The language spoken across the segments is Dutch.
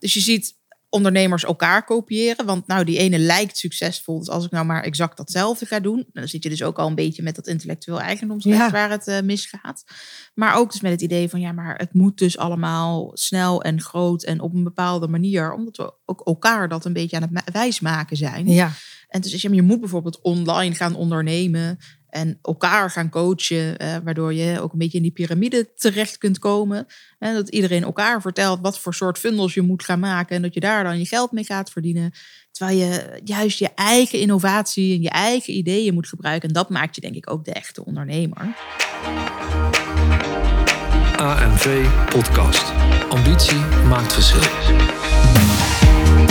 Dus je ziet ondernemers elkaar kopiëren. Want nou, die ene lijkt succesvol. Dus als ik nou maar exact datzelfde ga doen. Dan zit je dus ook al een beetje met dat intellectueel eigendomsrecht Ja. waar het eh, misgaat. Maar ook dus met het idee van ja, maar het moet dus allemaal snel en groot en op een bepaalde manier. Omdat we ook elkaar dat een beetje aan het ma- wijsmaken zijn. Ja, En dus je moet bijvoorbeeld online gaan ondernemen en elkaar gaan coachen, eh, waardoor je ook een beetje in die piramide terecht kunt komen. En dat iedereen elkaar vertelt wat voor soort funnels je moet gaan maken en dat je daar dan je geld mee gaat verdienen. Terwijl je juist je eigen innovatie en je eigen ideeën moet gebruiken. En dat maakt je denk ik ook de echte ondernemer. AMV Podcast. Ambitie maakt verschil.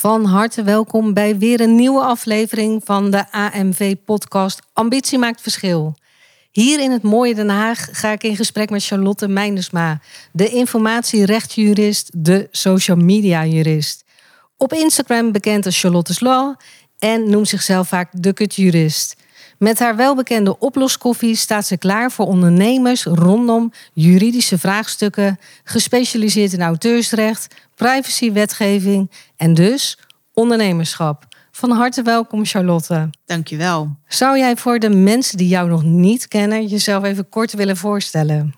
van harte welkom bij weer een nieuwe aflevering van de AMV-podcast Ambitie maakt verschil. Hier in het mooie Den Haag ga ik in gesprek met Charlotte Meindersma, de informatierechtjurist, de social media jurist. Op Instagram bekend als Charlotte's Law en noemt zichzelf vaak de kutjurist. Met haar welbekende oploskoffie staat ze klaar voor ondernemers rondom juridische vraagstukken, gespecialiseerd in auteursrecht, privacywetgeving en dus ondernemerschap. Van harte welkom, Charlotte. Dankjewel. Zou jij voor de mensen die jou nog niet kennen, jezelf even kort willen voorstellen?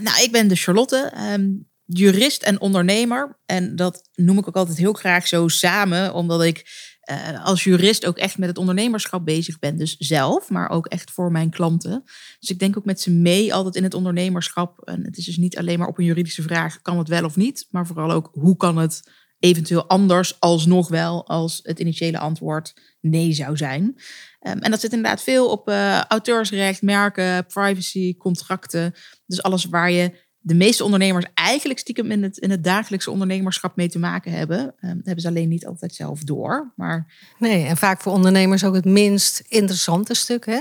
Nou, ik ben de Charlotte, ehm, jurist en ondernemer. En dat noem ik ook altijd heel graag zo samen, omdat ik eh, als jurist ook echt met het ondernemerschap bezig ben. Dus zelf, maar ook echt voor mijn klanten. Dus ik denk ook met ze mee altijd in het ondernemerschap. En het is dus niet alleen maar op een juridische vraag, kan het wel of niet? Maar vooral ook, hoe kan het eventueel anders alsnog wel als het initiële antwoord nee zou zijn? Ehm, en dat zit inderdaad veel op eh, auteursrecht, merken, privacy, contracten. Dus alles waar je de meeste ondernemers eigenlijk stiekem in het, in het dagelijkse ondernemerschap mee te maken hebben. Ehm, hebben ze alleen niet altijd zelf door. Maar Nee, en vaak voor ondernemers ook het minst interessante stuk, hè?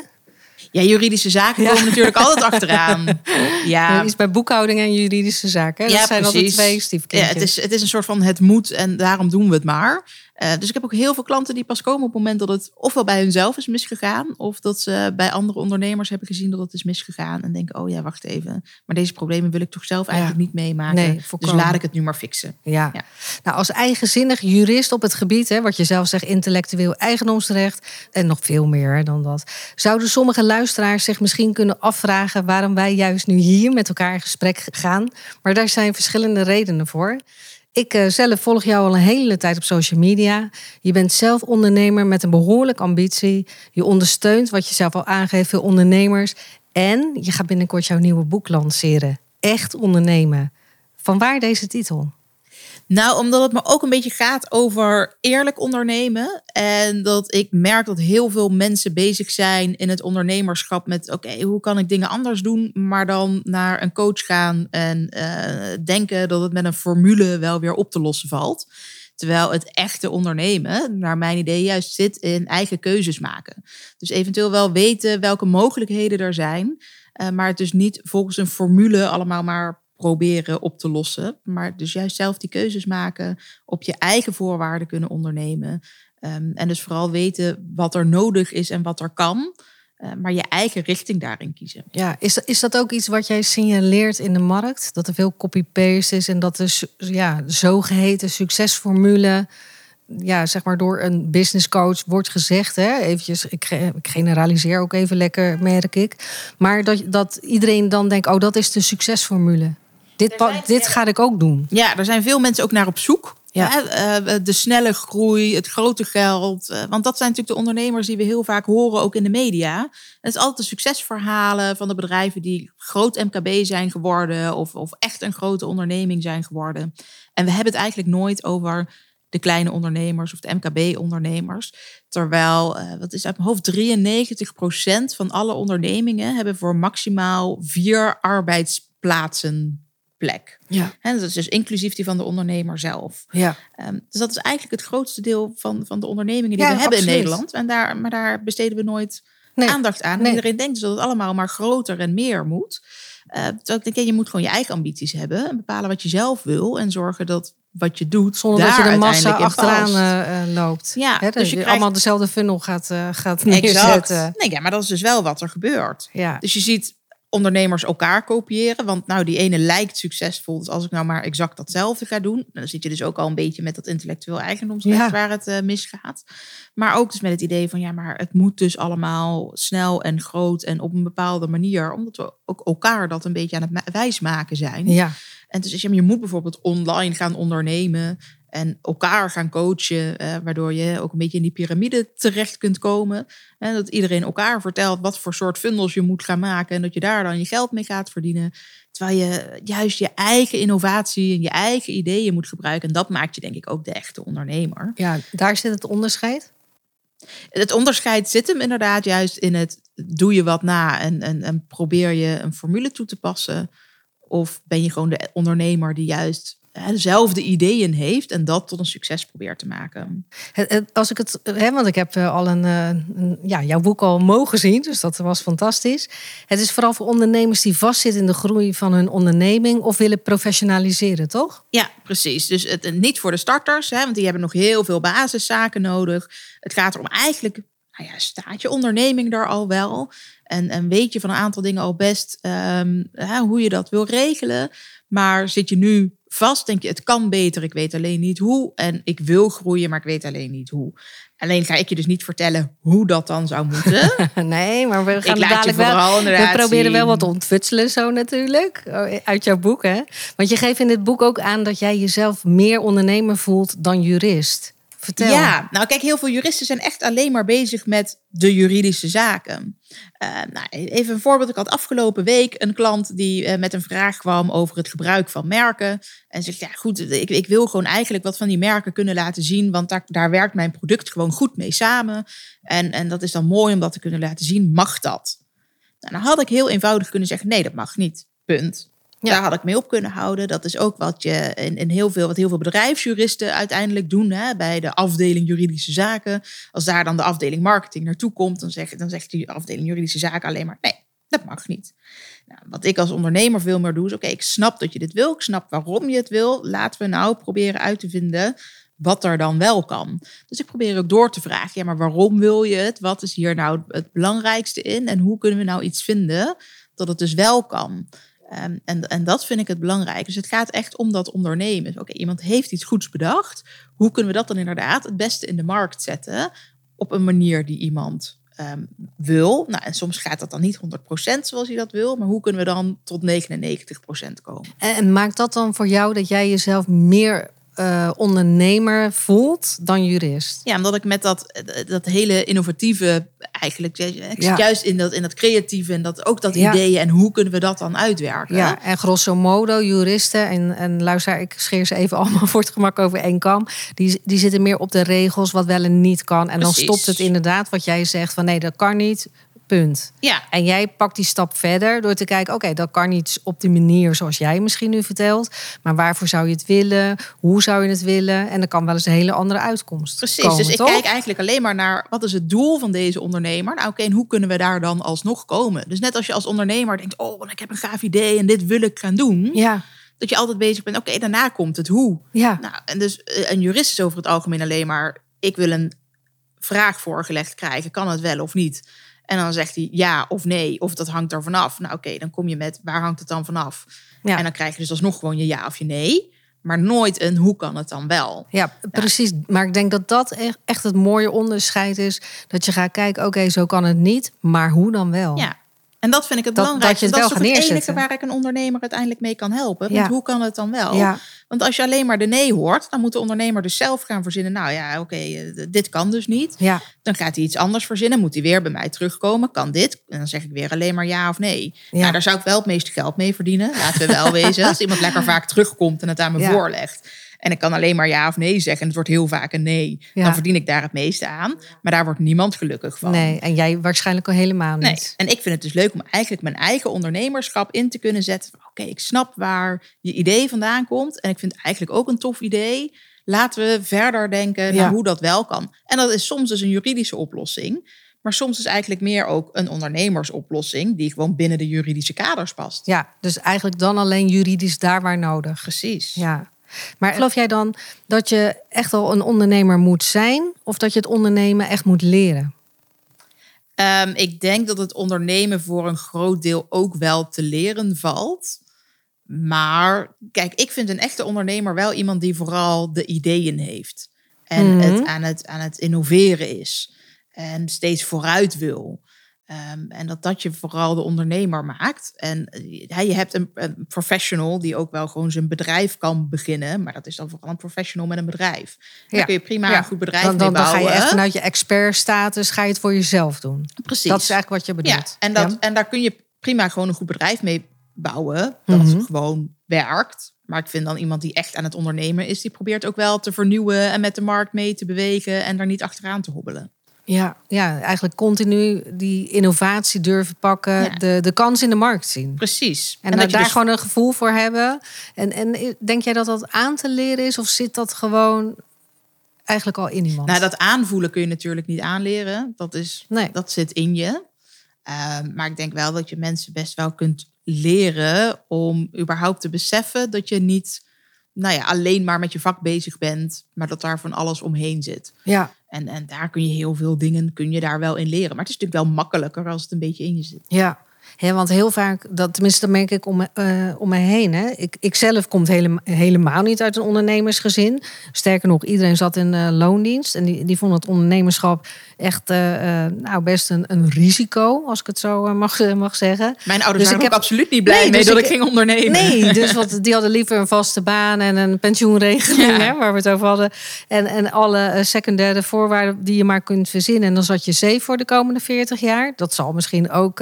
ja, juridische zaken Ja. komen natuurlijk altijd achteraan. Ja, Iets bij boekhouding en juridische zaken. hè? Dat Ja, zijn altijd twee Ja, stiefkindjes. het, is, het is een soort van het moet en daarom doen we het maar. Eh, dus ik heb ook heel veel klanten die pas komen op het moment dat het ofwel bij hunzelf is misgegaan, of dat ze bij andere ondernemers hebben gezien dat het is misgegaan en denken, oh ja, wacht even, maar deze problemen wil ik toch zelf eigenlijk Ja. niet meemaken. Nee, dus laat ik het nu maar fixen. Ja. Ja. Nou, als eigenzinnig jurist op het gebied, hè, wat je zelf zegt, intellectueel eigendomsrecht en nog veel meer hè, dan dat, zouden sommige luisteraars zich misschien kunnen afvragen waarom wij juist nu hier met elkaar in gesprek gaan. Maar daar zijn verschillende redenen voor. Ik eh, zelf volg jou al een hele tijd op social media. Je bent zelf ondernemer met een behoorlijke ambitie. Je ondersteunt, wat je zelf al aangeeft, veel ondernemers. En je gaat binnenkort jouw nieuwe boek lanceren. Echt ondernemen. Vanwaar deze titel? Nou, omdat het me ook een beetje gaat over eerlijk ondernemen. En dat ik merk dat heel veel mensen bezig zijn in het ondernemerschap met: oké, hoe kan ik dingen anders doen? Maar dan naar een coach gaan en eh, denken dat het met een formule wel weer op te lossen valt. Terwijl het echte ondernemen, naar mijn idee, juist zit in eigen keuzes maken. Dus eventueel wel weten welke mogelijkheden er zijn. eh, maar het dus niet volgens een formule allemaal maar proberen op te lossen. Maar dus juist zelf die keuzes maken, op je eigen voorwaarden kunnen ondernemen. Ehm, en dus vooral weten wat er nodig is en wat er kan. eh, maar je eigen richting daarin kiezen. Ja, is, is dat ook iets wat jij signaleert in de markt? Dat er veel copy-paste is en dat de ja, zogeheten succesformule, ja, zeg maar door een business coach wordt gezegd. Hè? Eventjes, ik generaliseer ook even lekker, merk ik. Maar dat, dat iedereen dan denkt, oh, dat is de succesformule. Dit, pa- dit ga ik ook doen. Ja, daar zijn veel mensen ook naar op zoek. Ja. Hè, eh, de snelle groei, het grote geld. eh, Want dat zijn natuurlijk de ondernemers die we heel vaak horen, ook in de media. Het is altijd de succesverhalen van de bedrijven die groot MKB zijn geworden. Of, of echt een grote onderneming zijn geworden. En we hebben het eigenlijk nooit over de kleine ondernemers of de MKB-ondernemers. Terwijl, eh, wat is uit mijn hoofd, 93% van alle ondernemingen hebben voor maximaal vier plaatsenplek. Ja. En dat is dus inclusief die van de ondernemer zelf. Ja. Ehm, dus dat is eigenlijk het grootste deel van, van de ondernemingen die Ja, we hebben absoluut. in Nederland. En daar, maar daar besteden we nooit Nee. aandacht aan. Nee. Iedereen denkt dus dat het allemaal maar groter en meer moet. Terwijl ik denk, ja, je moet gewoon je eigen ambities hebben. En bepalen wat je zelf wil. En zorgen dat wat je doet, Zonder dat je de massa achteraan eh, eh, loopt. Ja, dus je je krijgt- allemaal dezelfde funnel gaat, gaat Exact. neerzetten. Nee, ja, maar dat is dus wel wat er gebeurt. Ja. Dus je ziet ondernemers elkaar kopiëren. Want nou, die ene lijkt succesvol. Dus als ik nou maar exact datzelfde ga doen. Dan zit je dus ook al een beetje met dat intellectueel eigendomsrecht Ja. waar het eh, misgaat. Maar ook dus met het idee van ja, maar het moet dus allemaal snel en groot en op een bepaalde manier. Omdat we ook elkaar dat een beetje aan het ma- wijsmaken zijn. Ja. En dus je moet bijvoorbeeld online gaan ondernemen en elkaar gaan coachen, eh, waardoor je ook een beetje in die piramide terecht kunt komen. En dat iedereen elkaar vertelt wat voor soort funnels je moet gaan maken en dat je daar dan je geld mee gaat verdienen. Terwijl je juist je eigen innovatie en je eigen ideeën moet gebruiken. En dat maakt je denk ik ook de echte ondernemer. ja, daar zit het onderscheid. Het onderscheid zit hem inderdaad juist in het doe je wat na en, en, en probeer je een formule toe te passen. Of ben je gewoon de ondernemer die juist dezelfde ideeën heeft en dat tot een succes probeert te maken. Als ik het, hè, want ik heb eh, al een, eh, een- ja, jouw boek al mogen zien, dus dat was fantastisch. Het is vooral voor ondernemers die vastzitten in de groei van hun onderneming of willen professionaliseren, toch? Ja, precies. Dus het, niet voor de starters, hè, want die hebben nog heel veel basiszaken nodig. Het gaat erom eigenlijk, nou ja, staat je onderneming daar al wel? En, en weet je van een aantal dingen al best ehm, hè, hoe je dat wil regelen? Maar zit je nu vast, denk je, het kan beter, ik weet alleen niet hoe. En ik wil groeien, maar ik weet alleen niet hoe. Alleen ga ik je dus niet vertellen hoe dat dan zou moeten. Nee, maar we gaan ik dadelijk wel. We proberen wel wat te ontfutselen zo natuurlijk, oh, uit jouw boek hè. Want je geeft in dit boek ook aan dat jij jezelf meer ondernemer voelt dan jurist. Ja, nou kijk, heel veel juristen zijn echt alleen maar bezig met de juridische zaken. Eh, nou, even een voorbeeld. Ik had afgelopen week een klant die eh, met een vraag kwam over het gebruik van merken. En zegt, ja goed, ik, ik wil gewoon eigenlijk wat van die merken kunnen laten zien. Want daar, daar werkt mijn product gewoon goed mee samen. En, en dat is dan mooi om dat te kunnen laten zien. Mag dat? Nou, dan had ik heel eenvoudig kunnen zeggen, nee, dat mag niet. Punt. Ja. Daar had ik mee op kunnen houden. Dat is ook wat je in, heel veel, wat heel veel bedrijfsjuristen uiteindelijk doen. Hè, bij de afdeling juridische zaken. Als daar dan de afdeling marketing naartoe komt, dan, zeg, dan zegt die afdeling juridische zaken alleen maar: nee, dat mag niet. Nou, wat ik als ondernemer veel meer doe, is: oké, ik snap dat je dit wil. Ik snap waarom je het wil. Laten we nou proberen uit te vinden wat er dan wel kan. Dus ik probeer ook door te vragen: ja, maar waarom wil je het? Wat is hier nou het belangrijkste in? En hoe kunnen we nou iets vinden dat het dus wel kan? Ehm, en, en dat vind ik het belangrijk. Dus het gaat echt om dat ondernemen. Dus Oké, iemand heeft iets goeds bedacht. Hoe kunnen we dat dan inderdaad het beste in de markt zetten? Op een manier die iemand ehm, wil. Nou, en soms gaat dat dan niet 100% zoals hij dat wil. Maar hoe kunnen we dan tot 99% komen? En en maakt dat dan voor jou dat jij jezelf meer eh, ondernemer voelt dan jurist? Ja, omdat ik met dat, dat hele innovatieve eigenlijk... Ik Ja. juist in dat, in dat creatieve en dat, ook dat Ja. ideeën. En hoe kunnen we dat dan uitwerken? Ja, en grosso modo, juristen en, en luister, ik scheer ze even allemaal voor het gemak over één kam. Die, die zitten meer op de regels, wat wel en niet kan. En dan stopt het inderdaad wat jij zegt van nee, dat kan niet. Punt. ja. En jij pakt die stap verder door te kijken, oké, dat kan niet op de manier zoals jij misschien nu vertelt. Maar waarvoor zou je het willen? Hoe zou je het willen? En dan kan wel eens een hele andere uitkomst Precies, komen, dus ik toch? kijk eigenlijk alleen maar naar wat is het doel van deze ondernemer. Nou oké, en hoe kunnen we daar dan alsnog komen? Dus net als je als ondernemer denkt, oh, ik heb een gaaf idee en dit wil ik gaan doen. Ja, Dat je altijd bezig bent, oké, daarna komt het hoe. ja, Nou, en dus eh, een jurist is over het algemeen alleen maar, ik wil een vraag voorgelegd krijgen, kan het wel of niet? En dan zegt hij ja of nee, of dat hangt er vanaf. Nou oké, dan kom je met, waar hangt het dan vanaf? ja. En dan krijg je dus alsnog gewoon je ja of je nee. Maar nooit een hoe kan het dan wel? Ja, precies. Maar ik denk dat dat echt- echt het mooie onderscheid is. Dat je gaat kijken, oké, zo kan het niet. Maar hoe dan wel? Ja. En dat vind ik het Dat- belangrijkste. dat je het dat wel is het enige waar ik een ondernemer uiteindelijk mee kan helpen. Want Ja. hoe kan het dan wel? Ja. Want als je alleen maar de nee hoort, dan moet de ondernemer dus zelf gaan verzinnen. Nou ja, oké, eh, dit kan dus niet. ja. Dan gaat hij iets anders verzinnen. Moet hij weer bij mij terugkomen. Kan dit? En dan zeg ik weer alleen maar ja of nee. Ja. Nou, daar zou ik wel het meeste geld mee verdienen. Laten we wel wezen. Als iemand lekker vaak terugkomt en het aan me voorlegt. En ik kan alleen maar ja of nee zeggen en het wordt heel vaak een nee, Ja. dan verdien ik daar het meeste aan. Maar daar wordt niemand gelukkig van. Nee, en jij waarschijnlijk al helemaal Nee. niet. En ik vind het dus leuk om eigenlijk mijn eigen ondernemerschap in te kunnen zetten. Oké, ik snap waar je idee vandaan komt. En ik vind het eigenlijk ook een tof idee. Laten we verder denken Ja. naar hoe dat wel kan. En dat is soms dus een juridische oplossing. Maar soms is eigenlijk meer ook een ondernemersoplossing. Die gewoon binnen de juridische kaders past. Ja, dus eigenlijk dan alleen juridisch daar waar nodig. Precies. Ja. Maar geloof jij dan dat je echt al een ondernemer moet zijn? Of dat je het ondernemen echt moet leren? Ehm, ik denk dat het ondernemen voor een groot deel ook wel te leren valt. Maar kijk, ik vind een echte ondernemer wel iemand die vooral de ideeën heeft. En Mhm. het, aan het aan het innoveren is. En steeds vooruit wil. Ehm, en dat dat je vooral de ondernemer maakt. En eh, ja, je hebt een, een professional die ook wel gewoon zijn bedrijf kan beginnen. Maar dat is dan vooral een professional met een bedrijf. Dan Ja. kun je prima Ja. een goed bedrijf Dan, dan, mee dan ga je bouwen. echt vanuit je expertstatus ga je het voor jezelf doen. Precies. Dat is eigenlijk wat je bedoelt. Ja, en, dat, en daar kun je prima gewoon een goed bedrijf mee bouwen. Dat Mhm. gewoon werkt. Maar ik vind dan iemand die echt aan het ondernemen is, die probeert ook wel te vernieuwen en met de markt mee te bewegen en daar niet achteraan te hobbelen. Ja, ja, eigenlijk continu die innovatie durven pakken, Ja. de, de kans in de markt zien. Precies. En, dat daar dus- gewoon een gevoel voor hebben. En, en denk jij dat dat aan te leren is? Of zit dat gewoon eigenlijk al in iemand? Nou, dat aanvoelen kun je natuurlijk niet aanleren. Dat, is, Nee. dat zit in je. Ehm, maar ik denk wel dat je mensen best wel kunt leren om überhaupt te beseffen dat je niet nou ja, alleen maar met je vak bezig bent, maar dat daar van alles omheen zit. Ja, En, en daar kun je heel veel dingen kun je daar wel in leren. Maar het is natuurlijk wel makkelijker als het een beetje in je zit. ja. Ja, want heel vaak, dat, tenminste, dat merk ik om, eh, om me heen. Hè. Ik, ik zelf kom helemaal, helemaal niet uit een ondernemersgezin. Sterker nog, iedereen zat in eh, loondienst. En die, die vond het ondernemerschap echt eh, eh, nou, best een, een risico, als ik het zo eh, mag, mag zeggen. Mijn ouders Dus waren ik heb- absoluut niet blij Nee, mee dus dat ik- ik, ging ondernemen. Nee, dus wat, die hadden liever een vaste baan en een pensioenregeling, Ja. hè, waar we het over hadden. En, en alle secundaire voorwaarden die je maar kunt verzinnen. En dan zat je safe voor de komende 40 jaar. Dat zal misschien ook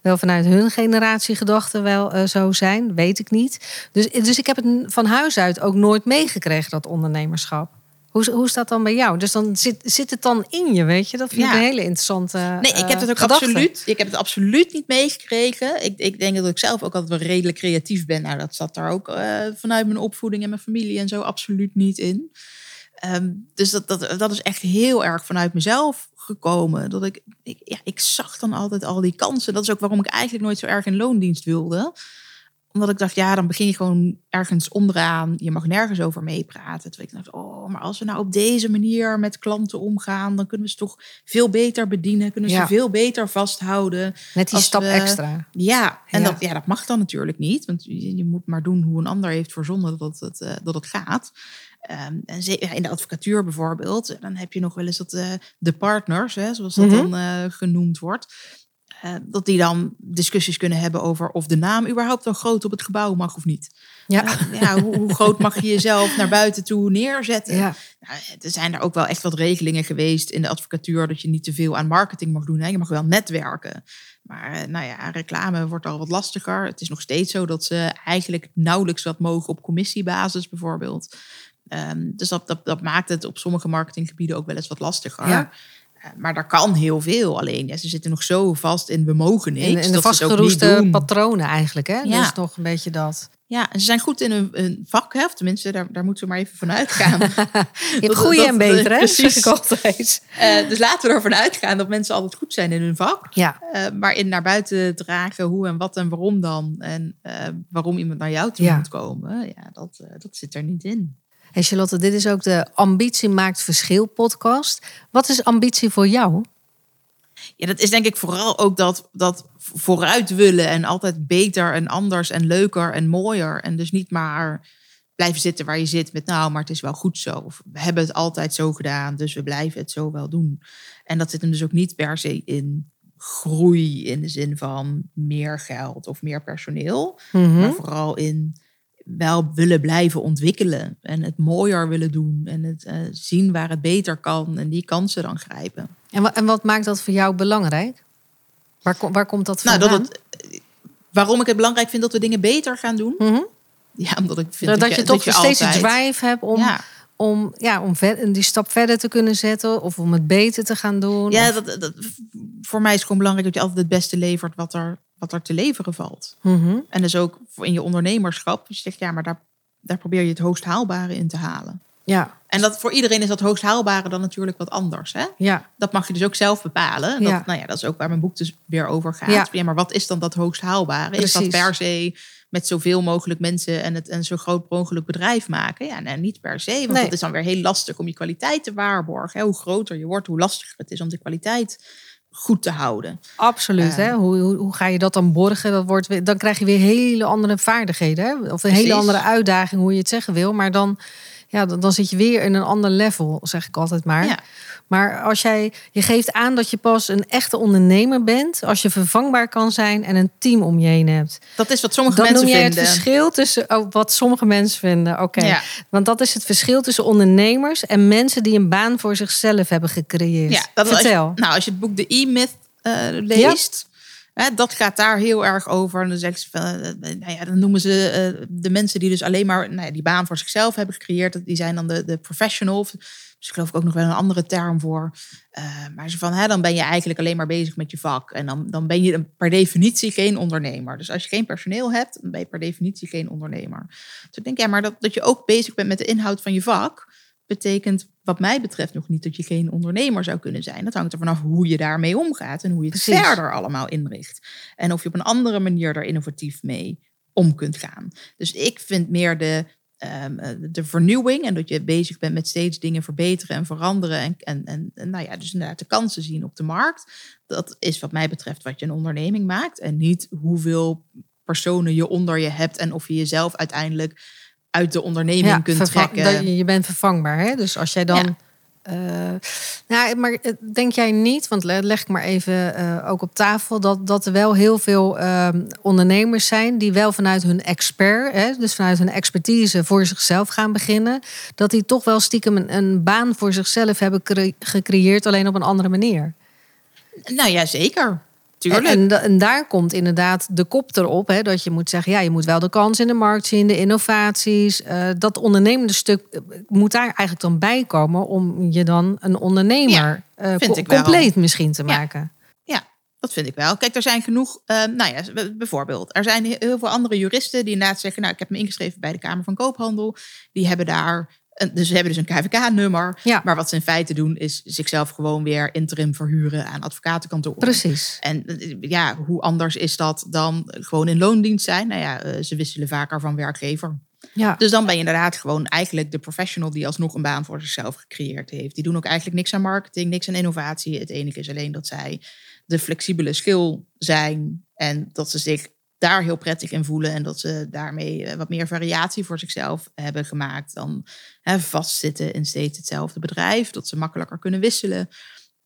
wel vanuit hun generatiegedachten wel eh, zo zijn, weet ik niet. Dus, dus ik heb het van huis uit ook nooit meegekregen, dat ondernemerschap. Hoe, hoe is dat dan bij jou? Dus dan zit, zit het dan in je, weet je? Dat vind ik Ja. een hele interessante Nee, ik heb eh, het ook gedachte. absoluut. Ik heb het absoluut niet meegekregen. Ik, ik denk dat ik zelf ook altijd wel redelijk creatief ben. Nou, dat zat daar ook eh, vanuit mijn opvoeding en mijn familie en zo absoluut niet in. Ehm, dus dat, dat, dat is echt heel erg vanuit mezelf gekomen. Dat ik, ik, ja, ik zag dan altijd al die kansen. Dat is ook waarom ik eigenlijk nooit zo erg in loondienst wilde. Omdat ik dacht, ja, dan begin je gewoon ergens onderaan. Je mag nergens over meepraten. Terwijl ik dacht, oh, maar als we nou op deze manier met klanten omgaan, dan kunnen we ze toch veel beter bedienen. Kunnen we Ja. ze veel beter vasthouden. Net die stap we- extra. Ja, en Ja. Dat, ja, dat mag dan natuurlijk niet. Want je, je moet maar doen hoe een ander heeft verzonnen dat het, eh, dat het gaat. Ehm, en in de advocatuur bijvoorbeeld, dan heb je nog wel eens dat eh, de partners, hè, zoals dat Mhm. dan eh, genoemd wordt, eh, dat die dan discussies kunnen hebben over of de naam überhaupt wel groot op het gebouw mag of niet. Ja. Eh, ja, hoe, hoe groot mag je jezelf naar buiten toe neerzetten? Ja. Nou, er zijn er ook wel echt wat regelingen geweest in de advocatuur dat je niet te veel aan marketing mag doen. Hè? Je mag wel netwerken. Maar eh, nou ja, reclame wordt al wat lastiger. Het is nog steeds zo dat ze eigenlijk nauwelijks wat mogen op commissiebasis bijvoorbeeld. Ehm, dus dat, dat, dat maakt het op sommige marketinggebieden ook wel eens wat lastiger. Ja. Eh, maar daar kan heel veel. Alleen ja, ze zitten nog zo vast in we mogen niks. In, in de dat vastgeroeste patronen eigenlijk, hè? Ja. Dus toch een beetje dat. Ja, en ze zijn goed in hun, hun vak, hè? of tenminste, daar, daar moeten we maar even van uitgaan. Je hebt goede en betere, precies. Ik altijd. Eh, dus laten we ervan uitgaan dat mensen altijd goed zijn in hun vak. Ja, Eh, maar in naar buiten dragen hoe en wat en waarom dan. En waarom iemand naar jou toe Ja. moet komen. Ja, dat, dat zit er niet in. En Charlotte, dit is ook de Ambitie maakt verschil podcast. Wat is ambitie voor jou? Ja, dat is denk ik vooral ook dat, dat vooruit willen. En altijd beter en anders en leuker en mooier. En dus niet maar blijven zitten waar je zit met nou, maar het is wel goed zo. Of we hebben het altijd zo gedaan, dus we blijven het zo wel doen. En dat zit hem dus ook niet per se in groei in de zin van meer geld of meer personeel. Mhm. Maar vooral in wel willen blijven ontwikkelen. En het mooier willen doen. En het eh, zien waar het beter kan. En die kansen dan grijpen. En, en wat maakt dat voor jou belangrijk? Waar, waar komt dat Nou, vandaan? dat het, waarom ik het belangrijk vind dat we dingen beter gaan doen. Mhm. Ja, omdat ik vind Dat, dat je toch steeds altijd- drive hebt om, Ja. om, ja, om ver- die stap verder te kunnen zetten. Of om het beter te gaan doen. Ja, of- dat, dat, voor mij is het gewoon belangrijk dat je altijd het beste levert wat er, wat er te leveren valt. Mhm. En dus ook in je ondernemerschap. Dus je zegt, ja, maar daar, daar probeer je het hoogst haalbare in te halen. ja, En dat, voor iedereen is dat hoogst haalbare dan natuurlijk wat anders. Hè? ja, Dat mag je dus ook zelf bepalen. Dat, Ja. nou ja, dat is ook waar mijn boek dus weer over gaat. Ja. Ja. maar wat is dan dat hoogst haalbare? Is dat per se met zoveel mogelijk mensen en het een zo groot mogelijk bedrijf maken? Ja, nee, niet per se. Want Nee. dat is dan weer heel lastig om je kwaliteit te waarborgen. Hè? Hoe groter je wordt, hoe lastiger het is om de kwaliteit goed te houden. absoluut. Eh. hè? Hoe, hoe, hoe ga je dat dan borgen? Dat wordt dan krijg je weer hele andere vaardigheden. Hè? Of een hele andere uitdaging, hoe je het zeggen wil. Maar dan, ja, dan, dan zit je weer in een ander level, zeg ik altijd maar. Ja. Maar als jij, je geeft aan dat je pas een echte ondernemer bent als je vervangbaar kan zijn en een team om je heen hebt. Dat is wat sommige Dan mensen noem jij vinden. het verschil tussen oh, wat sommige mensen vinden. Oké, Ja. want dat is het verschil tussen ondernemers en mensen die een baan voor zichzelf hebben gecreëerd. Ja, dat als je- Vertel. nou, als je het boek The E-Myth eh, leest, hè, dat gaat daar heel erg over. En dan, zeggen ze van, eh, nou ja, dan noemen ze eh, de mensen die dus alleen maar nou ja, die baan voor zichzelf hebben gecreëerd. Die zijn dan de, de professional. Dus ik geloof ik ook nog wel een andere term voor. Eh, maar ze van, hè, dan ben je eigenlijk alleen maar bezig met je vak. En dan, dan ben je per definitie geen ondernemer. Dus als je geen personeel hebt, dan ben je per definitie geen ondernemer. Dus ik denk, ja, maar dat, dat je ook bezig bent met de inhoud van je vak betekent wat mij betreft nog niet dat je geen ondernemer zou kunnen zijn. Dat hangt er vanaf hoe je daarmee omgaat en hoe je het Precies. verder allemaal inricht. En of je op een andere manier daar innovatief mee om kunt gaan. Dus ik vind meer de, ehm, eh, de vernieuwing en dat je bezig bent met steeds dingen verbeteren en veranderen. En, en, en, en nou ja, dus inderdaad de kansen zien op de markt. Dat is wat mij betreft wat je een onderneming maakt. En niet hoeveel personen je onder je hebt en of je jezelf uiteindelijk uit de onderneming kunt vervang- trekken. dat je, je bent vervangbaar. Hè? Dus als jij dan. Ja. eh, nou, maar eh, denk jij niet, want le- leg ik maar even eh, ook op tafel, dat, dat er wel heel veel ehm, ondernemers zijn die wel vanuit hun expert, hè, dus vanuit hun expertise voor zichzelf gaan beginnen, dat die toch wel stiekem een, een baan voor zichzelf hebben cre- gecreëerd, alleen op een andere manier. Nou ja, zeker. Tuurlijk. En, en, da- en daar komt inderdaad de kop erop. Hè, dat je moet zeggen, ja, je moet wel de kans in de markt zien, de innovaties. eh, dat ondernemende stuk eh, moet daar eigenlijk dan bij komen om je dan een ondernemer eh, co- wel. compleet misschien te maken. Ja, dat vind ik wel. Kijk, er zijn genoeg, nou ja, bijvoorbeeld, er zijn heel veel andere juristen die inderdaad zeggen, nou, ik heb me ingeschreven bij de Kamer van Koophandel. Die hebben daar, een, dus ze hebben dus een KVK-nummer. Ja. Maar wat ze in feite doen, is zichzelf gewoon weer interim verhuren aan advocatenkantoren. Precies. En eh, ja, hoe anders is dat dan gewoon in loondienst zijn? Nou ja, eh, ze wisselen vaker van werkgever. Ja. Dus dan ben je inderdaad gewoon eigenlijk de professional die alsnog een baan voor zichzelf gecreëerd heeft. Die doen ook eigenlijk niks aan marketing, niks aan innovatie. Het enige is alleen dat zij de flexibele skill zijn en dat ze zich daar heel prettig in voelen en dat ze daarmee eh, wat meer variatie voor zichzelf hebben gemaakt dan hè, vastzitten in steeds hetzelfde bedrijf. Dat ze makkelijker kunnen wisselen.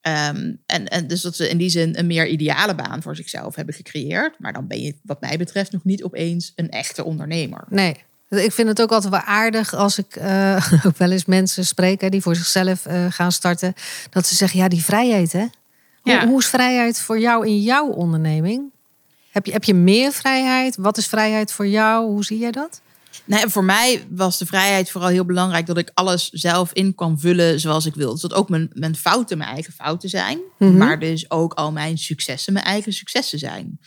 Ehm, en, en dus dat ze in die zin een meer ideale baan voor zichzelf hebben gecreëerd. Maar dan ben je, wat mij betreft, nog niet opeens een echte ondernemer. Nee. Ik vind het ook altijd wel aardig als ik eh, ook wel eens mensen spreek hè, die voor zichzelf eh, gaan starten. Dat ze zeggen, ja, die vrijheid hè. Hoe, Ja. hoe is vrijheid voor jou in jouw onderneming? Heb je, heb je meer vrijheid? Wat is vrijheid voor jou? Hoe zie jij dat? Nee, voor mij was de vrijheid vooral heel belangrijk dat ik alles zelf in kan vullen zoals ik wil. Dus dat ook mijn, mijn fouten mijn eigen fouten zijn, Mhm. maar dus ook al mijn successen mijn eigen successen zijn.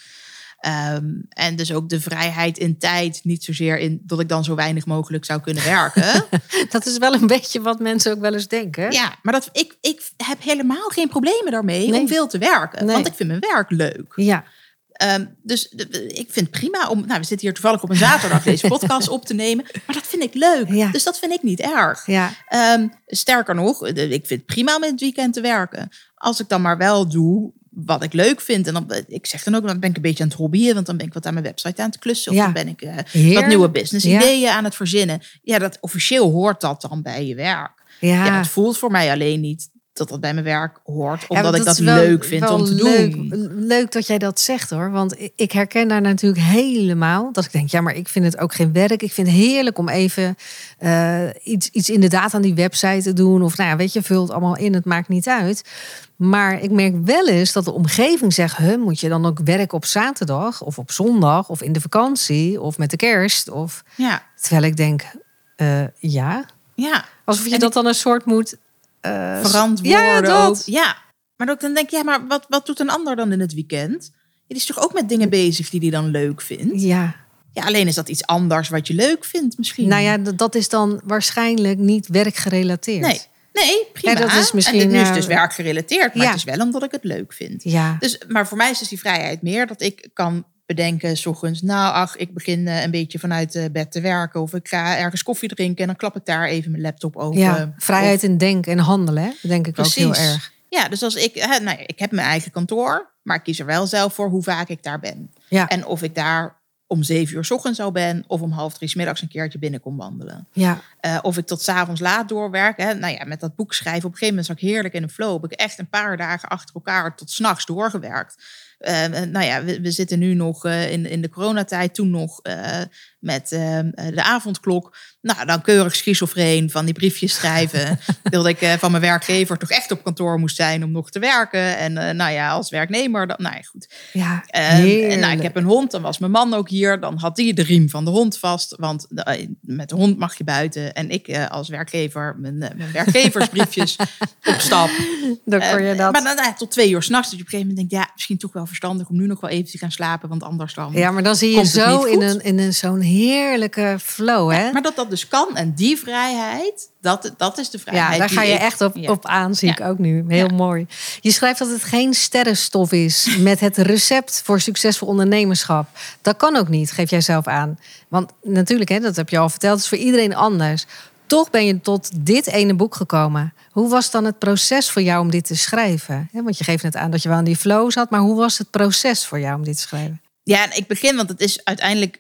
Ehm, en dus ook de vrijheid in tijd, niet zozeer in dat ik dan zo weinig mogelijk zou kunnen werken. Dat is wel een beetje wat mensen ook wel eens denken. ja, maar dat, ik, ik heb helemaal geen problemen daarmee Nee. om veel te werken, Nee. want ik vind mijn werk leuk. Ja, Ehm, dus de- ik vind het prima om. Nou, we zitten hier toevallig op een zaterdag deze podcast op te nemen. Maar dat vind ik leuk. Ja. Dus dat vind ik niet erg. ja, Ehm, sterker nog, de- ik vind het prima om in het weekend te werken. Als ik dan maar wel doe wat ik leuk vind. En dan, ik zeg dan ook, dan ben ik een beetje aan het hobbyen. Want dan ben ik wat aan mijn website aan het klussen. Of Ja. dan ben ik eh, wat nieuwe business Ja. ideeën aan het verzinnen. Ja, dat officieel hoort dat dan bij je werk. ja. Ja, het voelt voor mij alleen niet dat dat bij mijn werk hoort. Omdat ik dat leuk vind om te leuk, doen. Leuk dat jij dat zegt hoor. Want ik- herken daar natuurlijk helemaal. Dat ik denk, ja, maar ik vind het ook geen werk. Ik vind het heerlijk om even eh, iets, iets inderdaad aan die website te doen. Of nou ja, weet je, vul het allemaal in. Het maakt niet uit. Maar ik merk wel eens dat de omgeving zegt: huh, moet je dan ook werken op zaterdag of op zondag of in de vakantie of met de kerst? Of Ja, terwijl ik denk, eh, ja, ja. alsof je En dat dan een soort moet eh, verantwoorden. Ja, dat. ook. Ja, maar dan denk je, ja, maar wat, wat doet een ander dan in het weekend? Die is toch ook met dingen bezig die hij dan leuk vindt? Ja, Ja, alleen is dat iets anders wat je leuk vindt misschien. Nou ja, dat is dan waarschijnlijk niet werkgerelateerd. Nee, nee, prima. Ja, dat is misschien, en nu is eh, dus werkgerelateerd, maar ja. het is wel omdat ik het leuk vind. Ja, Dus, maar voor mij is dus die vrijheid meer dat ik kan bedenken, 's ochtends, nou ach, ik begin eh, een beetje vanuit eh, bed te werken. Of ik ga ergens koffie drinken en dan klap ik daar even mijn laptop open. ja. vrijheid Of- in denken en handelen, hè? Denk ik ook heel erg. Ja, dus als ik, hè, nou ja, ik heb mijn eigen kantoor, maar ik kies er wel zelf voor hoe vaak ik daar ben. Ja, En of ik daar om zeven uur 's ochtends al ben of om half drie 's middags een keertje binnenkom wandelen. ja, Eh, of ik tot 's avonds laat doorwerk. Hè. Nou ja, met dat boek schrijven, op een gegeven moment zat ik heerlijk in een flow. Heb ik echt een paar dagen achter elkaar tot s'nachts doorgewerkt. Eh, nou ja, we, we zitten nu nog eh, in, in de coronatijd, toen nog eh, met eh, de avondklok. Nou, dan keurig schizofreen van die briefjes schrijven. dat ik eh, van mijn werkgever toch echt op kantoor moest zijn om nog te werken. En eh, nou ja, als werknemer, dan, nou ja, goed. ja. Ehm, en nou, ik heb een hond, dan was mijn man ook hier. Dan had hij de riem van de hond vast. Want met de hond mag je buiten. En ik als werkgever mijn, mijn werkgeversbriefjes op stap. Dan kon je dat. Maar dan tot twee uur s'nachts. Dat je op een gegeven moment denkt, ja, misschien toch wel verstandig om nu nog wel even te gaan slapen. Want anders dan... Ja, maar dan zie je zo in een, in een zo'n heerlijke flow, hè? Maar dat dat dus kan. En die vrijheid, dat, dat is de vrijheid. Ja, daar ga je ik- echt op, ja. op aan, zie ik ook nu. Heel Ja. mooi. Je schrijft dat het geen sterrenstof is met het recept voor succesvol ondernemerschap. Dat kan ook niet, geef jij zelf aan. Want natuurlijk, hè, dat heb je al verteld, het is voor iedereen anders. Toch ben je tot dit ene boek gekomen. Hoe was dan het proces voor jou om dit te schrijven? Want je geeft net aan dat je wel in die flow zat, maar hoe was het proces voor jou om dit te schrijven? Ja, ik begin, want het is uiteindelijk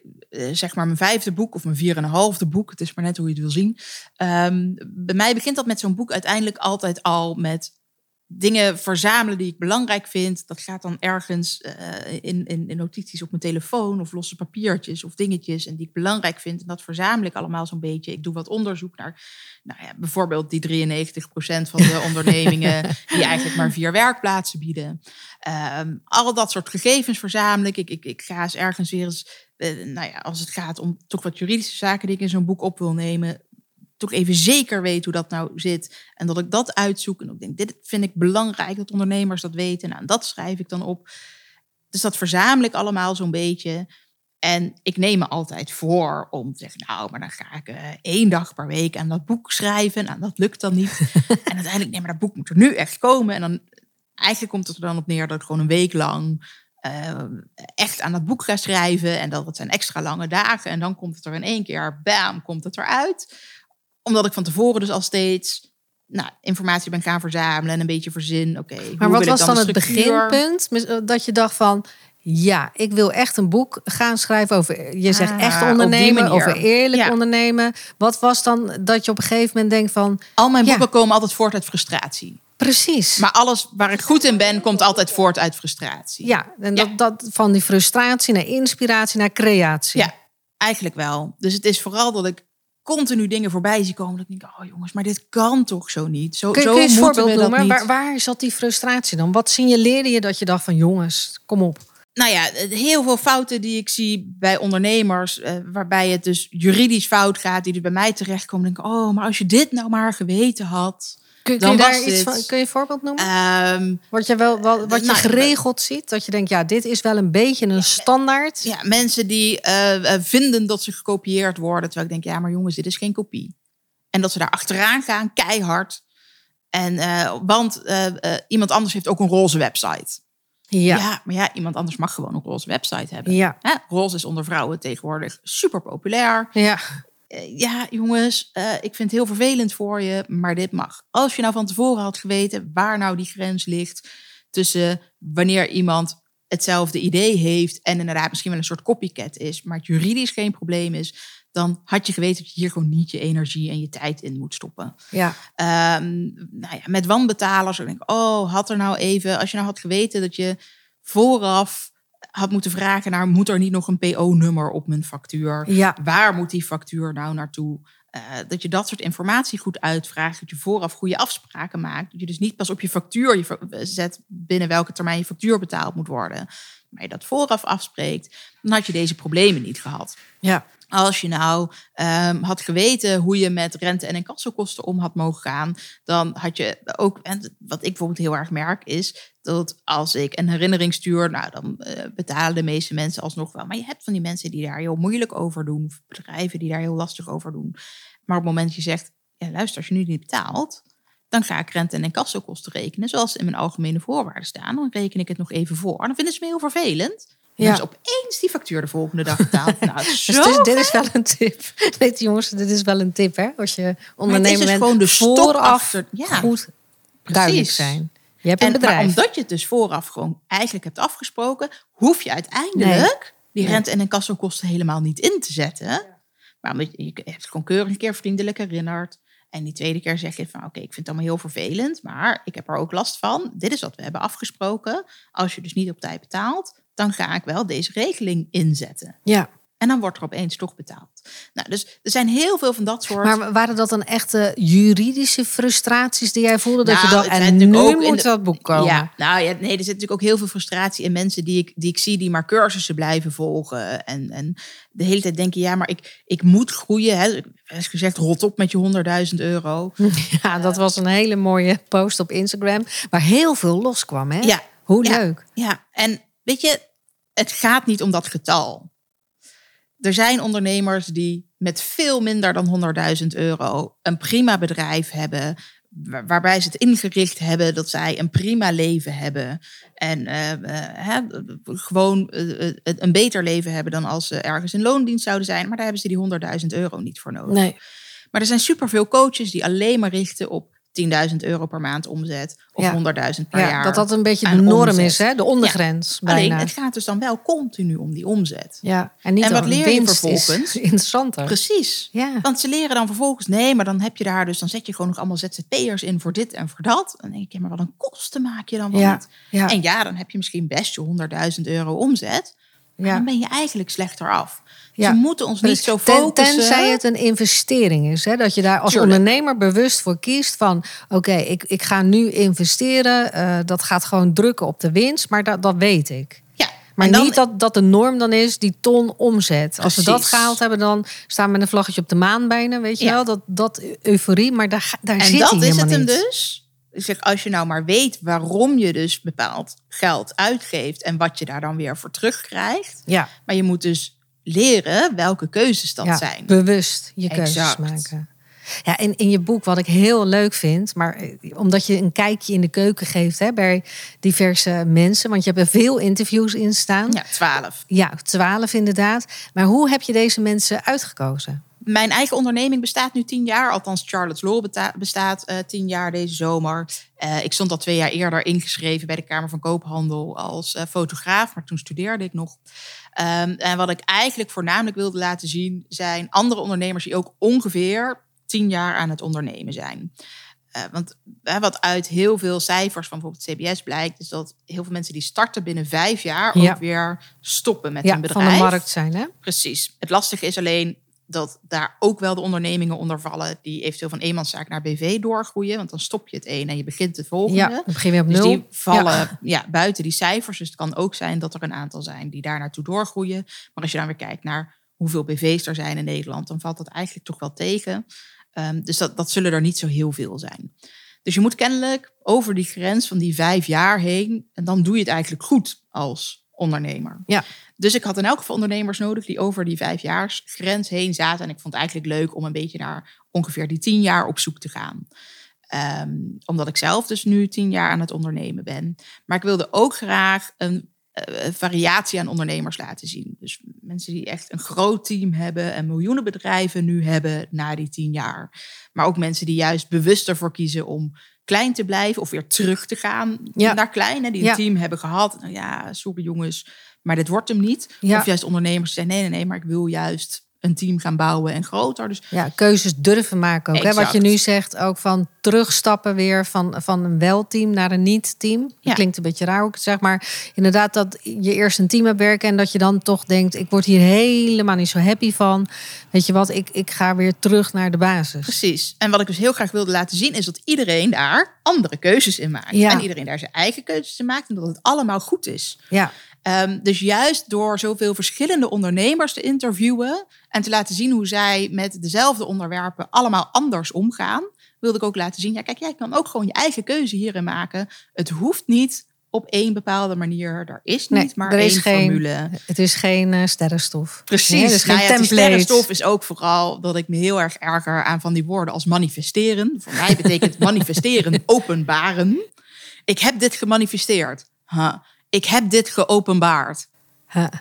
zeg maar mijn vijfde boek of mijn vier en een halfde boek. Het is maar net hoe je het wil zien. Ehm, bij mij begint dat met zo'n boek uiteindelijk altijd al met dingen verzamelen die ik belangrijk vind. Dat gaat dan ergens eh, in, in, in notities op mijn telefoon of losse papiertjes of dingetjes en die ik belangrijk vind. En dat verzamel ik allemaal zo'n beetje. Ik doe wat onderzoek naar, nou ja, bijvoorbeeld die 93% van de ondernemingen die eigenlijk maar vier werkplaatsen bieden. Ehm, al dat soort gegevens verzamel ik. Ik, ik, ik ga eens ergens weer eens, eh, nou ja, als het gaat om toch wat juridische zaken die ik in zo'n boek op wil nemen, toch even zeker weet hoe dat nou zit. En dat ik dat uitzoek. En ook denk, dit vind ik belangrijk dat ondernemers dat weten. Nou, en dat schrijf ik dan op. Dus dat verzamel ik allemaal zo'n beetje. En ik neem me altijd voor om te zeggen, nou, maar dan ga ik eh, één dag per week aan dat boek schrijven. Nou, dat lukt dan niet. en uiteindelijk, nee, maar dat boek moet er nu echt komen. En dan, eigenlijk komt het er dan op neer dat ik gewoon een week lang eh, echt aan dat boek ga schrijven. En dat het zijn extra lange dagen. En dan komt het er in één keer, bam, komt het eruit. Omdat ik van tevoren dus al steeds nou, informatie ben gaan verzamelen en een beetje verzin. Oké, Maar wat was dan het beginpunt? Eh, Dat je dacht van, ja, ik wil echt een boek gaan schrijven over, je zegt Ah, echt ondernemen, over eerlijk Ja. ondernemen. Wat was dan dat je op een gegeven moment denkt van, Al mijn Ja. boeken komen altijd voort uit frustratie. Precies. Maar alles waar ik goed in ben, komt altijd voort uit frustratie. ja, en Ja. Dat, dat van die frustratie naar inspiratie naar creatie. Ja, eigenlijk wel. Dus het is vooral dat ik continu dingen voorbij zie komen. Dat ik denk, oh jongens, maar dit kan toch zo niet. Zo, Kun, zo kun je een moeten voorbeeld noemen? Waar, waar zat die frustratie dan? Wat signaleerde je dat je dacht van jongens, kom op. nou ja, heel veel fouten die ik zie bij ondernemers, eh, waarbij het dus juridisch fout gaat, die er bij mij terechtkomen. Denk ik, oh, maar als je dit nou maar geweten had. Kun, je daar iets van, kun je een voorbeeld noemen? Ehm, wat je, wel, wat, wat je nou, geregeld ziet, dat je denkt, ja, dit is wel een beetje een standaard. ja, mensen die eh, eh, vinden dat ze gekopieerd worden, terwijl ik denk, ja, maar jongens, dit is geen kopie. En dat ze daar achteraan gaan, keihard. En, eh, want iemand anders heeft ook een roze website. Ja. Ja. maar ja, iemand anders mag gewoon een roze website hebben. Ja. Hè, roze is onder vrouwen tegenwoordig super populair. ja. Eh, ja, jongens, eh, ik vind het heel vervelend voor je, maar dit mag. Als je nou van tevoren had geweten waar nou die grens ligt tussen wanneer iemand hetzelfde idee heeft en inderdaad misschien wel een soort copycat is, maar het juridisch geen probleem is, dan had je geweten dat je hier gewoon niet je energie en je tijd in moet stoppen. Ja. Ehm, nou ja, met wanbetalers, dan denk ik, oh, had er nou even, als je nou had geweten dat je vooraf had moeten vragen naar, moet er niet nog een PO-nummer op mijn factuur? Ja. Waar moet die factuur nou naartoe? Eh, dat je dat soort informatie goed uitvraagt. Dat je vooraf goede afspraken maakt. Dat je dus niet pas op je factuur je zet binnen welke termijn je factuur betaald moet worden. Maar je dat vooraf afspreekt. Dan had je deze problemen niet gehad. Ja. Als je nou ehm, had geweten hoe je met rente- en incassokosten om had mogen gaan, dan had je ook, en wat ik bijvoorbeeld heel erg merk, is dat als ik een herinnering stuur, nou dan eh, betalen de meeste mensen alsnog wel. Maar je hebt van die mensen die daar heel moeilijk over doen, of bedrijven die daar heel lastig over doen. Maar op het moment dat je zegt, ja luister, als je nu niet betaalt, dan ga ik rente- en incassokosten rekenen, zoals ze in mijn algemene voorwaarden staan. Dan reken ik het nog even voor. Dan vinden ze me heel vervelend. Ja. Ja. Dus opeens die factuur de volgende dag betaald. Nou, Dus dit, is, dit is wel een tip. Nee, jongens, dit is wel een tip, hè? Als je ondernemer dus bent, gewoon de vooraf achter- ja. goed duidelijk Precies. zijn. Je hebt een En, maar bedrijf. omdat je het dus vooraf gewoon eigenlijk hebt afgesproken, hoef je uiteindelijk die rente- en incassokosten helemaal niet in te zetten. Maar omdat je, je hebt het gewoon keurig een keer vriendelijk herinnerd. En die tweede keer zeg je van oké, ik vind het allemaal heel vervelend, maar ik heb er ook last van. Dit is wat we hebben afgesproken. Als je dus niet op tijd betaalt, dan ga ik wel deze regeling inzetten. Ja, En dan wordt er opeens toch betaald. Nou, dus er zijn heel veel van dat soort. maar waren dat dan echte juridische frustraties die jij voelde? dat Nou, je dacht, het zijn en nu ook in moet de- dat boek komen. Ja, nou ja, nee, er zit natuurlijk ook heel veel frustratie in mensen die ik, die ik zie die maar cursussen blijven volgen. En, en de hele tijd denken, ja, maar ik, ik moet groeien. Hè. Is gezegd, rot op met je 100.000 euro. Ja, dat was een hele mooie post op Instagram. Waar heel veel loskwam, hè? Ja, Hoe Ja. leuk. Ja, en weet je, het gaat niet om dat getal. Er zijn ondernemers die met veel minder dan 100.000 euro een prima bedrijf hebben. wa- Waarbij ze het ingericht hebben dat zij een prima leven hebben. En eh, eh, gewoon eh, een beter leven hebben dan als ze ergens in loondienst zouden zijn. Maar daar hebben ze die 100.000 euro niet voor nodig. Nee. Maar er zijn superveel coaches die alleen maar richten op 10.000 euro per maand omzet. Of Ja. 100.000 per Ja, jaar. dat dat een beetje de norm omzet. is, hè? De ondergrens Alleen bijna. het gaat dus dan wel continu om die omzet. Ja, en niet En wat leer je vervolgens? interessanter. Precies. Ja. Want ze leren dan vervolgens, nee, maar dan heb je daar dus, dan zet je gewoon nog allemaal ZZP'ers in voor dit en voor dat. En dan denk ik, ja, maar wat een kosten maak je dan wel Ja, niet? ja. En ja, dan heb je misschien best je 100.000 euro omzet. Ja. dan ben je eigenlijk slechter af. Ja. Ze moeten ons niet zo Ten- focussen. Tenzij het een investering is. Hè? Dat je daar als Tuurlijk. ondernemer bewust voor kiest van... oké, ik, ik ga nu investeren. eh, dat gaat gewoon drukken op de winst. Maar dat, dat weet ik. Ja, Maar en dan- niet dat, dat de norm dan is die ton omzet. Als we dat gehaald hebben, dan staan we met een vlaggetje op de maan bijna. Weet je Ja. wel? Dat, dat euforie, maar daar, daar En zit dat hij is helemaal het hem niet. dus. Ik zeg, als je nou maar weet waarom je dus bepaald geld uitgeeft en wat je daar dan weer voor terugkrijgt. Ja, Maar je moet dus leren welke keuzes dat ja zijn. bewust je keuzes maken. Ja, en in je boek, wat ik heel leuk vind, maar eh, omdat je een kijkje in de keuken geeft hè, bij diverse mensen, want je hebt er veel interviews in staan. Ja, twaalf. Ja, twaalf inderdaad. Maar hoe heb je deze mensen uitgekozen? Mijn eigen onderneming bestaat nu tien jaar. Althans, Charlotte's Law bestaat eh, tien jaar deze zomer. Eh, ik stond al twee jaar eerder ingeschreven bij de Kamer van Koophandel als eh, fotograaf. Maar toen studeerde ik nog. Ehm, en wat ik eigenlijk voornamelijk wilde laten zien... zijn andere ondernemers die ook ongeveer tien jaar aan het ondernemen zijn. Want wat uit heel veel cijfers van bijvoorbeeld CBS blijkt... is dat heel veel mensen die starten binnen vijf jaar... Ja. ook weer stoppen met Ja, hun van bedrijf. de markt zijn, hè? Precies. Het lastige is alleen dat daar ook wel de ondernemingen onder vallen die eventueel van eenmanszaak naar BV doorgroeien. Want dan stop je het een en je begint het volgende. Ja, dan begin je weer op Dus nul. die vallen Ja. ja. buiten die cijfers. Dus het kan ook zijn dat er een aantal zijn die daar naartoe doorgroeien. Maar als je dan weer kijkt naar hoeveel BV's er zijn in Nederland, dan valt dat eigenlijk toch wel tegen. Ehm, dus dat, dat zullen er niet zo heel veel zijn. Dus je moet kennelijk over die grens van die vijf jaar heen. En dan doe je het eigenlijk goed als ondernemer. Ja. Dus ik had in elk geval ondernemers nodig die over die vijfjaarsgrens heen zaten. En ik vond het eigenlijk leuk om een beetje naar ongeveer die tien jaar op zoek te gaan. Ehm, omdat ik zelf dus nu tien jaar aan het ondernemen ben. Maar ik wilde ook graag een eh, variatie aan ondernemers laten zien. Dus mensen die echt een groot team hebben en miljoenen bedrijven nu hebben na die tien jaar. Maar ook mensen die juist bewust ervoor kiezen om klein te blijven of weer terug te gaan Ja. naar klein. Hè, die een Ja. team hebben gehad. Nou ja, sorry jongens, maar dit wordt hem niet. Of juist ondernemers die zeggen, nee, nee, nee, maar ik wil juist een team gaan bouwen en groter. Dus Ja, keuzes durven maken ook. Hè? Wat je nu zegt, ook van terugstappen weer van, van een wel-team naar een niet-team. Ja. klinkt een beetje raar ook, zeg maar. Inderdaad, dat je eerst een team hebt werken en dat je dan toch denkt, ik word hier helemaal niet zo happy van. Weet je wat, ik, ik ga weer terug naar de basis. Precies. En wat ik dus heel graag wilde laten zien, is dat iedereen daar andere keuzes in maakt. Ja. En iedereen daar zijn eigen keuzes in maakt en dat het allemaal goed is. Ja, Ehm, dus juist door zoveel verschillende ondernemers te interviewen en te laten zien hoe zij met dezelfde onderwerpen allemaal anders omgaan, wilde ik ook laten zien, ja kijk, jij kan ook gewoon je eigen keuze hierin maken. Het hoeft niet op één bepaalde manier. Er is niet Nee, maar er is één geen- formule. het is geen eh, sterrenstof. Precies. Nee, het is geen nou ja, sterrenstof is ook vooral dat ik me heel erg erger aan van die woorden als manifesteren. Voor mij betekent manifesteren openbaren. Ik heb dit gemanifesteerd. Huh. Ik heb dit geopenbaard. Ha.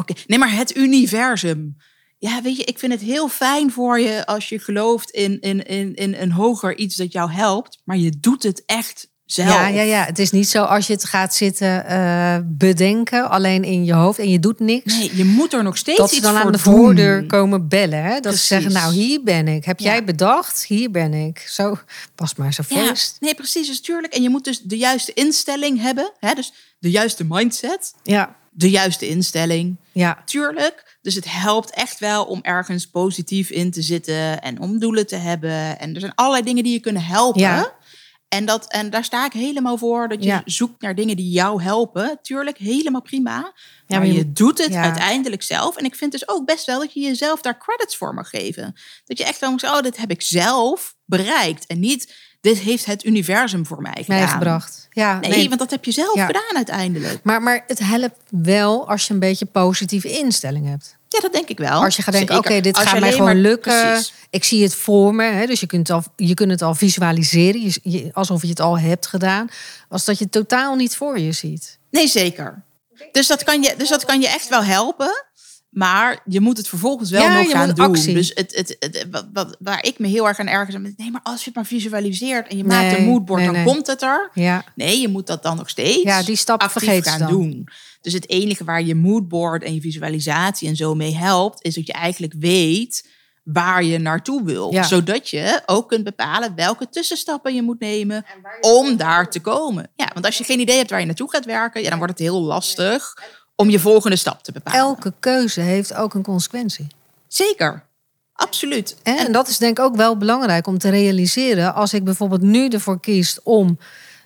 Oké, nee, maar het universum. Ja, weet je, ik vind het heel fijn voor je als je gelooft in, in, in, in een hoger iets dat jou helpt. Maar je doet het echt zelf. Ja, ja, ja. Het is niet zo als je het gaat zitten eh, bedenken, alleen in je hoofd en je doet niks. Nee, je moet er nog steeds dat ze iets dan voor aan de doen. voordeur komen bellen. Hè? Dat Precies. ze zeggen, nou hier ben ik. Heb Ja. jij bedacht? Hier ben ik. Zo, pas maar zo Ja, feest. nee, precies, dus tuurlijk. En je moet dus de juiste instelling hebben. Hè? Dus de juiste mindset, Ja, de juiste instelling. ja, Tuurlijk. Dus het helpt echt wel om ergens positief in te zitten en om doelen te hebben. En er zijn allerlei dingen die je kunnen helpen. Ja. En, dat, en daar sta ik helemaal voor. Dat je Ja. zoekt naar dingen die jou helpen. Tuurlijk, helemaal prima. Maar, maar je doet het ja. uiteindelijk zelf. En ik vind dus ook best wel dat je jezelf daar credits voor mag geven. Dat je echt wel moet zeggen, oh, dit heb ik zelf bereikt. En niet, dit heeft het universum voor mij gedaan. meegebracht. Ja, Nee, nee. want dat heb je zelf Ja. gedaan uiteindelijk. Maar, maar het helpt wel als je een beetje positieve instelling hebt. Ja, dat denk ik wel. Als je gaat denken, oké, dit gaat mij gewoon maar- lukken. Precies. Ik zie het voor me. Hè? Dus je kunt, al, je kunt het al visualiseren. Je, je- alsof je het al hebt gedaan. Als dat je totaal niet voor je ziet. Nee, zeker. Dus dat, kan je, dus dat kan je echt wel helpen. Maar je moet het vervolgens wel Ja, nog je gaan moet doen. actie. Dus het, het, het- wat, wat, waar ik me heel erg aan ergens aan nee, maar als je het maar visualiseert en je maakt een moodboard, nee, dan nee. komt het er. Ja, Nee, je moet dat dan nog steeds Ja, die stap actief vergeet gaan dan. doen. Dus het enige waar je moodboard en je visualisatie en zo mee helpt, is dat je eigenlijk weet waar je naartoe wil. Ja. Zodat je ook kunt bepalen welke tussenstappen je moet nemen om daar te komen. Ja, want als je geen idee hebt waar je naartoe gaat werken, ja, dan wordt het heel lastig om je volgende stap te bepalen. elke keuze heeft ook een consequentie. Zeker. Absoluut. En, en dat is denk ik ook wel belangrijk om te realiseren. Als ik bijvoorbeeld nu ervoor kies om,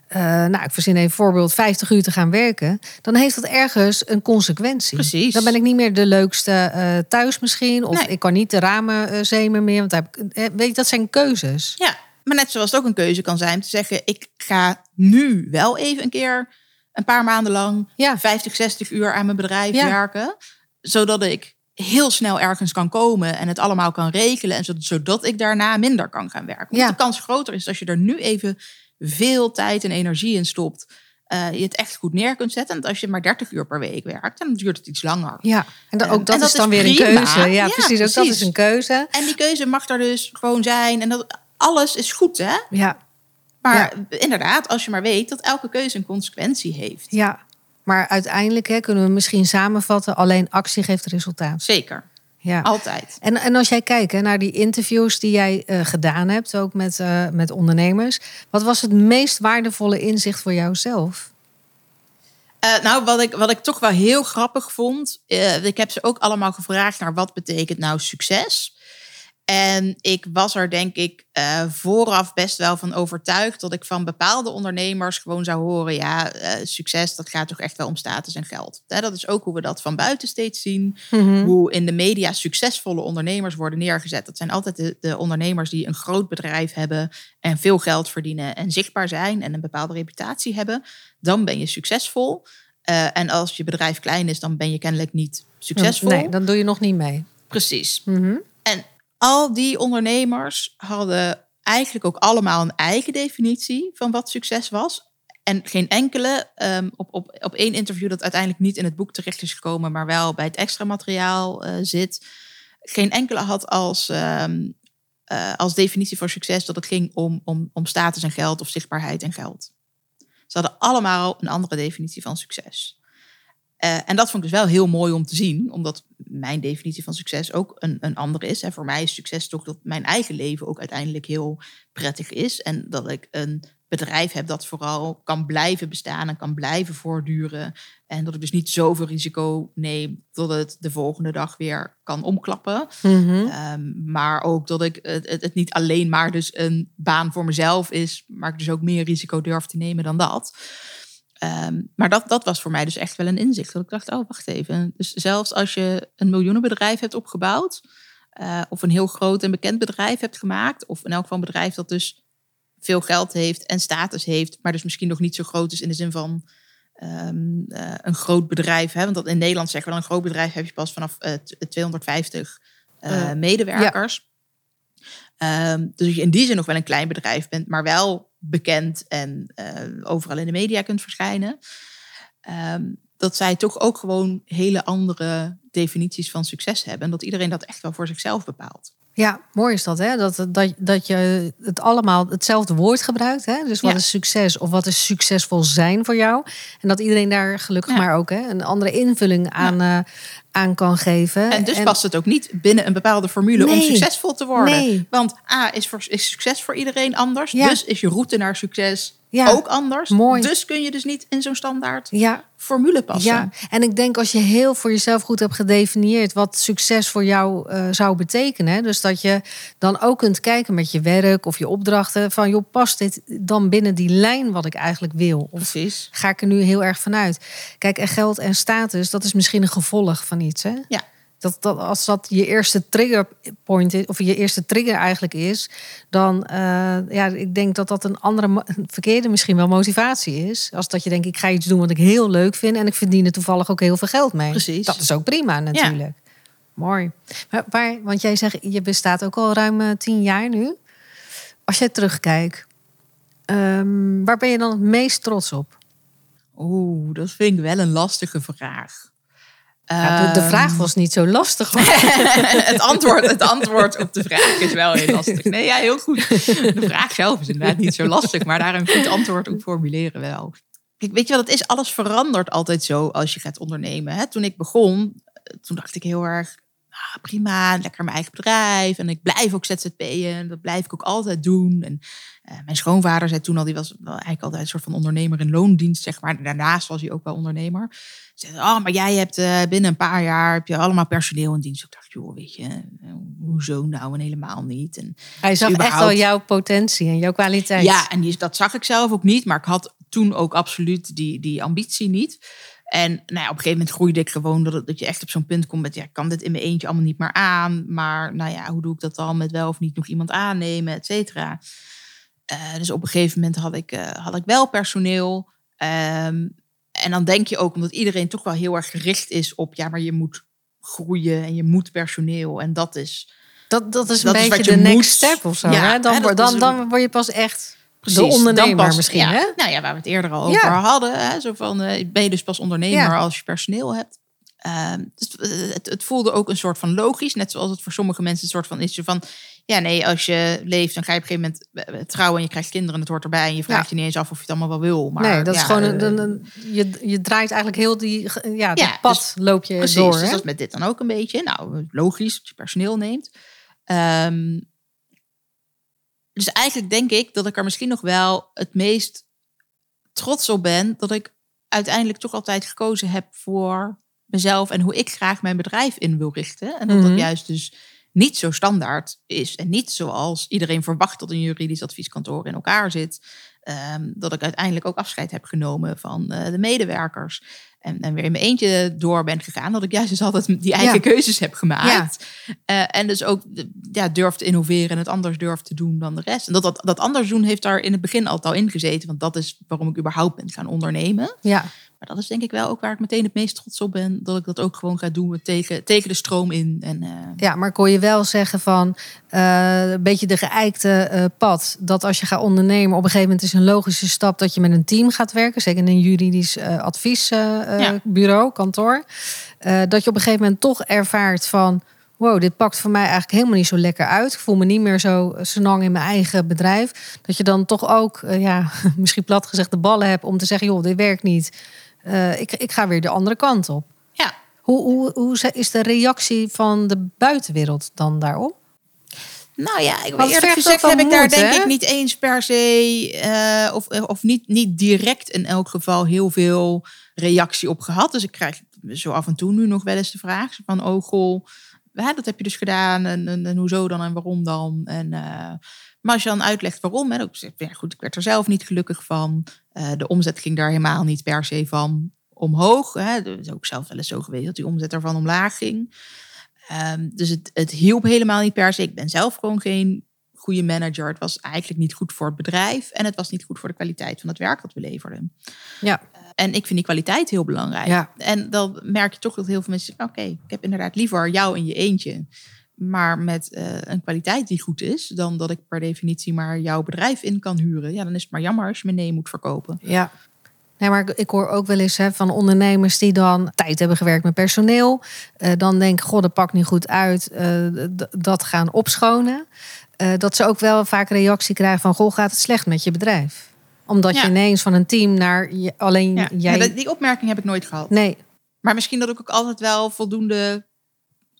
eh, nou ik verzin even een voorbeeld, 50 uur te gaan werken. Dan heeft dat ergens een consequentie. Precies. Dan ben ik niet meer de leukste eh, thuis misschien. Of Nee. ik kan niet de ramen eh, zemen meer. Want daar heb ik, weet je, dat zijn keuzes. Ja, maar net zoals het ook een keuze kan zijn om te zeggen: ik ga nu wel even een keer een paar maanden lang Ja. 50, 60 uur aan mijn bedrijf Ja. werken, zodat ik heel snel ergens kan komen en het allemaal kan regelen en zodat, zodat ik daarna minder kan gaan werken. Want Ja. de kans groter is als je er nu even veel tijd en energie in stopt, eh, je het echt goed neer kunt zetten. En als je maar 30 uur per week werkt, dan duurt het iets langer. Ja, en dan, ook dat en dat is dan is weer een keuze. Ja, precies. Ook dat is een keuze. En die keuze mag er dus gewoon zijn en dat alles is goed, hè? Ja, Maar inderdaad, als je maar weet dat elke keuze een consequentie heeft. ja. Maar uiteindelijk hè, kunnen we misschien samenvatten: alleen actie geeft resultaat. Zeker, Ja. altijd. En, en als jij kijkt hè, naar die interviews die jij eh, gedaan hebt, ook met, eh, met ondernemers, wat was het meest waardevolle inzicht voor jouzelf? Eh, nou, wat ik, wat ik toch wel heel grappig vond, ik heb ze ook allemaal gevraagd naar wat betekent nou succes. En ik was er denk ik eh, vooraf best wel van overtuigd dat ik van bepaalde ondernemers gewoon zou horen, ja, eh, succes, dat gaat toch echt wel om status en geld. Hè, dat is ook hoe we dat van buiten steeds zien. Hoe in de media succesvolle ondernemers worden neergezet. Dat zijn altijd de, de ondernemers die een groot bedrijf hebben en veel geld verdienen en zichtbaar zijn en een bepaalde reputatie hebben. Dan ben je succesvol. Eh, en als je bedrijf klein is, dan ben je kennelijk niet succesvol. Nee, dan doe je nog niet mee. Precies. Mhm. En al die ondernemers hadden eigenlijk ook allemaal een eigen definitie van wat succes was. En geen enkele, ehm, op, op, op één interview dat uiteindelijk niet in het boek terecht is gekomen, maar wel bij het extra materiaal eh, zit. Geen enkele had als, ehm, eh, als definitie voor succes dat het ging om, om, om status en geld of zichtbaarheid en geld. Ze hadden allemaal een andere definitie van succes. Eh, en dat vond ik dus wel heel mooi om te zien, omdat mijn definitie van succes ook een, een andere is. En voor mij is succes toch dat mijn eigen leven ook uiteindelijk heel prettig is. En dat ik een bedrijf heb dat vooral kan blijven bestaan en kan blijven voortduren. En dat ik dus niet zoveel risico neem dat het de volgende dag weer kan omklappen. Mhm. Ehm, maar ook dat ik het, het, het niet alleen maar dus een baan voor mezelf is, maar ik dus ook meer risico durf te nemen dan dat. Ehm, maar dat, dat was voor mij dus echt wel een inzicht. Dat ik dacht, oh, wacht even. Dus zelfs als je een miljoenenbedrijf hebt opgebouwd, eh, of een heel groot en bekend bedrijf hebt gemaakt, of in elk geval een bedrijf dat dus veel geld heeft en status heeft, maar dus misschien nog niet zo groot is in de zin van ehm, eh, een groot bedrijf. Hè? Want dat in Nederland zeggen we dan een groot bedrijf heb je pas vanaf 250 eh, Eh, medewerkers. Ehm, dus dat je in die zin nog wel een klein bedrijf bent, maar wel bekend en eh, overal in de media kunt verschijnen. Ehm, dat zij toch ook gewoon hele andere definities van succes hebben. En dat iedereen dat echt wel voor zichzelf bepaalt. Ja, mooi is dat, hè? Dat, dat, dat je het allemaal hetzelfde woord gebruikt. Hè? Dus wat Ja. is succes of wat is succesvol zijn voor jou? En dat iedereen daar gelukkig Ja. maar ook hè, een andere invulling aan, eh, aan kan geven. En dus past het ook niet binnen een bepaalde formule om succesvol te worden. Nee. Want A is, voor, is succes voor iedereen anders. Dus is je route naar succes ook anders. Mooi. Dus kun je dus niet in zo'n standaard Ja, formule passen. ja, en ik denk als je heel voor jezelf goed hebt gedefinieerd wat succes voor jou eh, zou betekenen. Dus dat je dan ook kunt kijken met je werk of je opdrachten. Van joh, past dit dan binnen die lijn wat ik eigenlijk wil? Of Precies. ga ik er nu heel erg vanuit? Kijk, en geld en status, dat is misschien een gevolg van iets. Hè? Ja. Dat, dat, als dat je eerste trigger point is, of je eerste trigger eigenlijk is, dan uh, ja, ik denk dat dat een andere een verkeerde misschien wel motivatie is. Als dat je denkt, ik ga iets doen wat ik heel leuk vind en ik verdien er toevallig ook heel veel geld mee. Precies. Dat is ook prima natuurlijk. Mooi. Maar, waar, want jij zegt, je bestaat ook al ruim uh, tien jaar nu. Als jij terugkijkt, um, waar ben je dan het meest trots op? Oeh, dat vind ik wel een lastige vraag. Ja, de, de, vraag was niet zo lastig. het, antwoord, het antwoord op de vraag is wel heel lastig. Nee, ja, heel goed. De vraag zelf is inderdaad niet zo lastig, maar daar een goed antwoord op formuleren wel. Kijk, weet je wat het is? Alles verandert altijd zo als je gaat ondernemen. Hè? Toen ik begon, toen dacht ik heel erg, ah, prima, lekker mijn eigen bedrijf. En ik blijf ook ZZP'en. En dat blijf ik ook altijd doen. En uh, mijn schoonvader zei toen al, die was eigenlijk altijd een soort van ondernemer in loondienst, zeg maar. Daarnaast was hij ook wel ondernemer. Zei, oh, maar jij hebt uh, binnen een paar jaar heb je allemaal personeel in dienst. Ik dacht, joh, weet je, hoezo nou en helemaal niet. En hij zag überhaupt... echt wel jouw potentie en jouw kwaliteit. Ja, en die, dat zag ik zelf ook niet. Maar ik had toen ook absoluut die, die ambitie niet. En nou ja, op een gegeven moment groeide ik gewoon dat, dat je echt op zo'n punt komt met, ja, ik kan dit in mijn eentje allemaal niet meer aan. Maar nou ja, hoe doe ik dat dan met wel of niet nog iemand aannemen, et cetera. Uh, dus op een gegeven moment had ik, uh, had ik wel personeel. Um, en dan denk je ook, omdat iedereen toch wel heel erg gericht is op, ja, maar je moet groeien en je moet personeel. En dat is. Dat, dat is een dat beetje is de next step of zo. Ja, hè? Dan, hè, dan, een... dan word je pas echt Precies, de ondernemer pas, misschien. Ja, hè? Nou ja, waar we het eerder al over ja. hadden. Hè? Zo van, uh, ben je dus pas ondernemer ja. als je personeel hebt. Uh, dus het, het, voelde ook een soort van logisch. Net zoals het voor sommige mensen een soort van is. Van, ja, nee, als je leeft, dan ga je op een gegeven moment trouwen en je krijgt kinderen en het hoort erbij. En je vraagt ja. je niet eens af of je het allemaal wel wil. Maar, nee, dat ja, is gewoon een, een, een, je, je draait eigenlijk heel die, ja, dat pad dus, loop je precies, door. Dus hè? dat is met dit dan ook een beetje. Nou, logisch, als je personeel neemt. Um, dus eigenlijk denk ik dat ik er misschien nog wel het meest trots op ben dat ik uiteindelijk toch altijd gekozen heb voor mezelf en hoe ik graag mijn bedrijf in wil richten. En dat Mhm. dat juist dus niet zo standaard is en niet zoals iedereen verwacht dat een juridisch advieskantoor in elkaar zit. Um, dat ik uiteindelijk ook afscheid heb genomen van uh, de medewerkers. En, en, weer in mijn eentje door ben gegaan. Dat ik juist dus altijd die eigen ja. keuzes heb gemaakt. Ja. Uh, en dus ook ja, durf te innoveren en het anders durf te doen dan de rest. En dat, dat, dat anders doen heeft daar in het begin altijd al ingezeten. Want dat is waarom ik überhaupt ben gaan ondernemen. Ja. Maar dat is denk ik wel ook waar ik meteen het meest trots op ben. Dat ik dat ook gewoon ga doen tegen, tegen de stroom in. En, uh... Ja, maar kon je wel zeggen van uh, een beetje de geëikte uh, pad. Dat als je gaat ondernemen, op een gegeven moment is een logische stap dat je met een team gaat werken. Zeker in een juridisch adviesbureau, ja. kantoor. Dat je op een gegeven moment toch ervaart van wow, dit pakt voor mij eigenlijk helemaal niet zo lekker uit. Ik voel me niet meer zo senang in mijn eigen bedrijf. Dat je dan toch ook, ja, misschien plat gezegd, de ballen hebt om te zeggen, joh, dit werkt niet. Eh, ik, ik ga weer de andere kant op. Ja. Hoe, hoe, hoe is de reactie van de buitenwereld dan daarop? Nou ja, ik eerlijk gezegd heb ik daar denk ik niet eens per se, eh, of, of niet, niet direct in elk geval heel veel reactie op gehad. Dus ik krijg zo af en toe nu nog wel eens de vraag van, oh goh, hè, dat heb je dus gedaan en, en, en hoezo dan en waarom dan? En, eh, maar als je dan uitlegt waarom, hè, dan ja, goed, ik werd er zelf niet gelukkig van. Eh, de omzet ging daar helemaal niet per se van omhoog. Hè. Het is ook zelf wel eens zo geweest dat die omzet ervan omlaag ging. Ehm, dus het, het hielp helemaal niet per se. Ik ben zelf gewoon geen goede manager. Het was eigenlijk niet goed voor het bedrijf. En het was niet goed voor de kwaliteit van het werk dat we leverden. Ja. En ik vind die kwaliteit heel belangrijk. Ja. En dan merk je toch dat heel veel mensen zeggen... oké, ik heb inderdaad liever jou in je eentje... maar met eh, een kwaliteit die goed is... dan dat ik per definitie maar jouw bedrijf in kan huren. Ja, dan is het maar jammer als je me nee moet verkopen. Ja. Nee, maar ik- hoor ook wel eens hè, van ondernemers die dan tijd hebben gewerkt met personeel. eh, dan denken, god, dat pakt niet goed uit. eh, dat gaan opschonen. Dat ze ook wel vaak reactie krijgen van, goh, gaat het slecht met je bedrijf? Omdat Ja. je ineens van een team naar je, alleen Ja. jij... Ja, die opmerking heb ik nooit gehad. Nee, Maar misschien dat ik ook altijd wel voldoende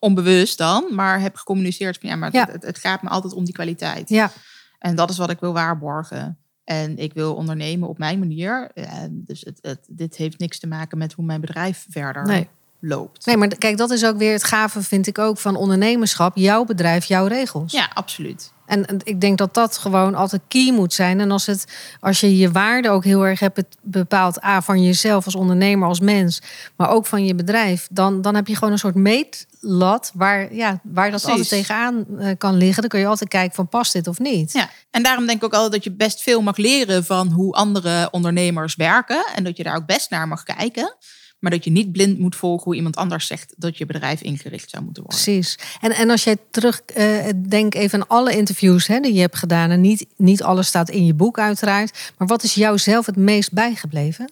onbewust dan, maar heb gecommuniceerd van ja, maar Ja. Het, het, gaat me altijd om die kwaliteit. ja, En dat is wat ik wil waarborgen. En ik wil ondernemen op mijn manier. En dus het, het, dit heeft niks te maken met hoe mijn bedrijf verder nee. loopt. Nee, maar kijk, dat is ook weer het gave, vind ik ook, van ondernemerschap. Jouw bedrijf, jouw regels. Ja, absoluut. En en ik denk dat dat gewoon altijd key moet zijn. En als, het, als je je waarde ook heel erg hebt bepaald, A, van jezelf als ondernemer, als mens, maar ook van je bedrijf, dan, dan heb je gewoon een soort meetlat waar, ja, waar dat Precies. altijd tegenaan eh, kan liggen. Dan kun je altijd kijken van past dit of niet. Ja. En daarom denk ik ook altijd dat je best veel mag leren van hoe andere ondernemers werken. En dat je daar ook best naar mag kijken. Maar dat je niet blind moet volgen hoe iemand anders zegt dat je bedrijf ingericht zou moeten worden. Precies. En, en als jij terug eh denk even aan alle interviews hè, die je hebt gedaan. En niet, niet alles staat in je boek uiteraard. Maar wat is jou zelf het meest bijgebleven?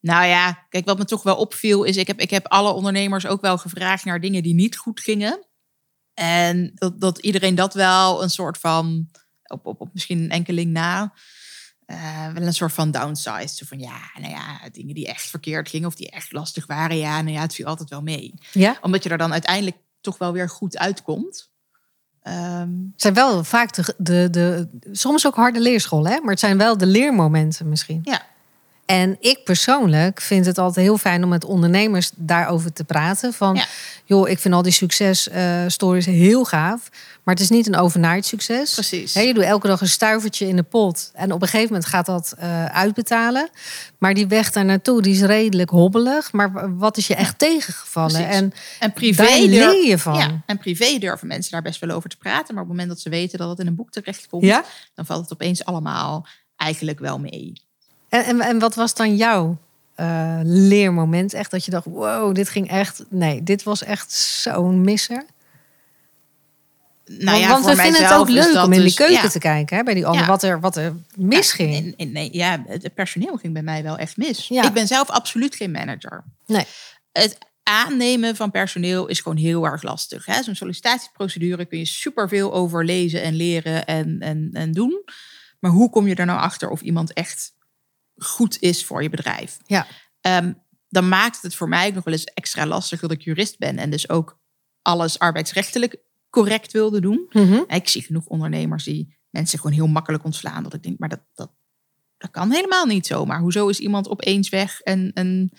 Nou ja, kijk, wat me toch wel opviel is, ik heb, ik heb alle ondernemers ook wel gevraagd naar dingen die niet goed gingen. En dat, dat iedereen dat wel een soort van, op, op, op misschien een enkeling na, eh, wel een soort van downside. Zo van ja, nou ja, dingen die echt verkeerd gingen of die echt lastig waren, ja, nou ja, het viel altijd wel mee. Ja? Omdat je er dan uiteindelijk toch wel weer goed uitkomt. Ehm, Het zijn wel vaak de, de, de soms ook harde leerscholen, hè? maar het zijn wel de leermomenten misschien. ja, En ik persoonlijk vind het altijd heel fijn om met ondernemers daarover te praten. Van, Ja. joh, ik vind al die successtories heel gaaf. Maar het is niet een overnight succes. Precies. Je doet elke dag een stuivertje in de pot. En op een gegeven moment gaat dat eh, uitbetalen. Maar die weg daar naartoe, die is redelijk hobbelig. Maar wat is je echt tegengevallen? Precies. En en privé daar leer je van. Ja, en privé durven mensen daar best wel over te praten. Maar op het moment dat ze weten dat het in een boek terechtkomt, Ja? dan valt het opeens allemaal eigenlijk wel mee. En, en, en wat was dan jouw eh, leermoment? Echt dat je dacht, wow, dit ging echt... Nee, dit was echt zo'n misser. Nou want ja, want we vinden het ook leuk om in dus- die keuken ja. te kijken. Hè, bij die anderen, Ja. wat, er, wat er misging. Ja, nee, nee, nee, ja, het personeel ging bij mij wel echt mis. Ja. Ik ben zelf absoluut geen manager. Nee. Het aannemen van personeel is gewoon heel erg lastig. hè. Zo'n sollicitatieprocedure kun je superveel over lezen en leren en, en, en doen. Maar hoe kom je er nou achter of iemand echt goed is voor je bedrijf? Ja. Ehm, dan maakt het voor mij ook nog wel eens extra lastig dat ik jurist ben. En dus ook alles arbeidsrechtelijk correct wilde doen. Mhm. Ik zie genoeg ondernemers die mensen gewoon heel makkelijk ontslaan. Dat ik denk, maar dat, dat, dat kan helemaal niet zomaar. Hoezo is iemand opeens weg? En, en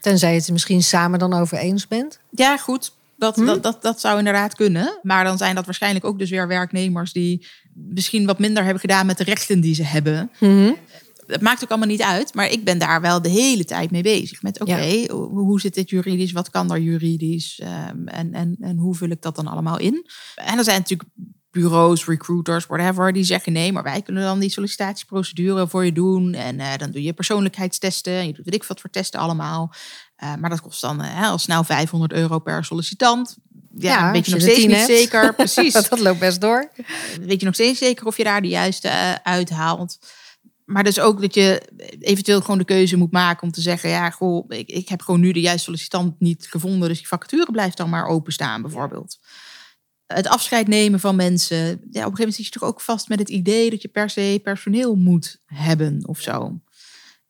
Tenzij je het misschien samen dan over eens bent. ja, goed, dat, Hm? dat, dat, dat zou inderdaad kunnen. Maar dan zijn dat waarschijnlijk ook dus weer werknemers die misschien wat minder hebben gedaan met de rechten die ze hebben. Mhm. Het maakt ook allemaal niet uit, maar ik ben daar wel de hele tijd mee bezig. Met oké, hoe- hoe zit dit juridisch? Wat kan er juridisch? Ehm, en, en, en hoe vul ik dat dan allemaal in? En er zijn natuurlijk bureaus, recruiters, whatever, die zeggen nee, maar wij kunnen dan die sollicitatieprocedure voor je doen. En eh, dan doe je persoonlijkheidstesten. En je doet weet ik wat voor testen allemaal. Eh, maar dat kost dan eh, al snel 500 euro per sollicitant. Ja, Ja, weet je nog steeds niet hebt. zeker. Precies dat loopt best door. weet je nog steeds zeker of je daar de juiste uithaalt. Maar dus ook dat je eventueel gewoon de keuze moet maken om te zeggen: ja, goh, ik, ik heb gewoon nu de juiste sollicitant niet gevonden, dus die vacature blijft dan maar openstaan, bijvoorbeeld. Het afscheid nemen van mensen. Ja, op een gegeven moment zit je toch ook vast met het idee dat je per se personeel moet hebben of zo.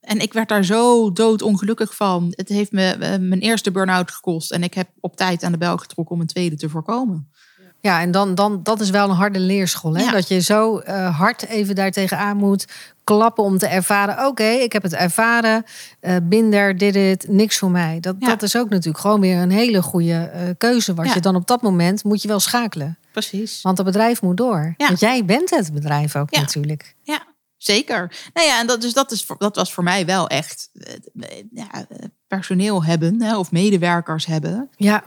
En ik werd daar zo doodongelukkig van. Het heeft me eh, mijn eerste burn-out gekost. En ik heb op tijd aan de bel getrokken om een tweede te voorkomen. Ja, en dan, dan dat is wel een harde leerschool. Hè? Ja. Dat je zo eh, hard even daar tegenaan moet klappen om te ervaren. Oké, ik heb het ervaren. eh binder, dit het, niks voor mij. Dat, Ja. dat is ook natuurlijk gewoon weer een hele goede eh, keuze. Wat Ja. je dan op dat moment moet je wel schakelen. Precies. Want het bedrijf moet door. Ja. Want jij bent het bedrijf ook natuurlijk. Ja, zeker. Nou ja, en dat, dus dat, is, dat was voor mij wel echt personeel hebben hè, of medewerkers hebben. Ja,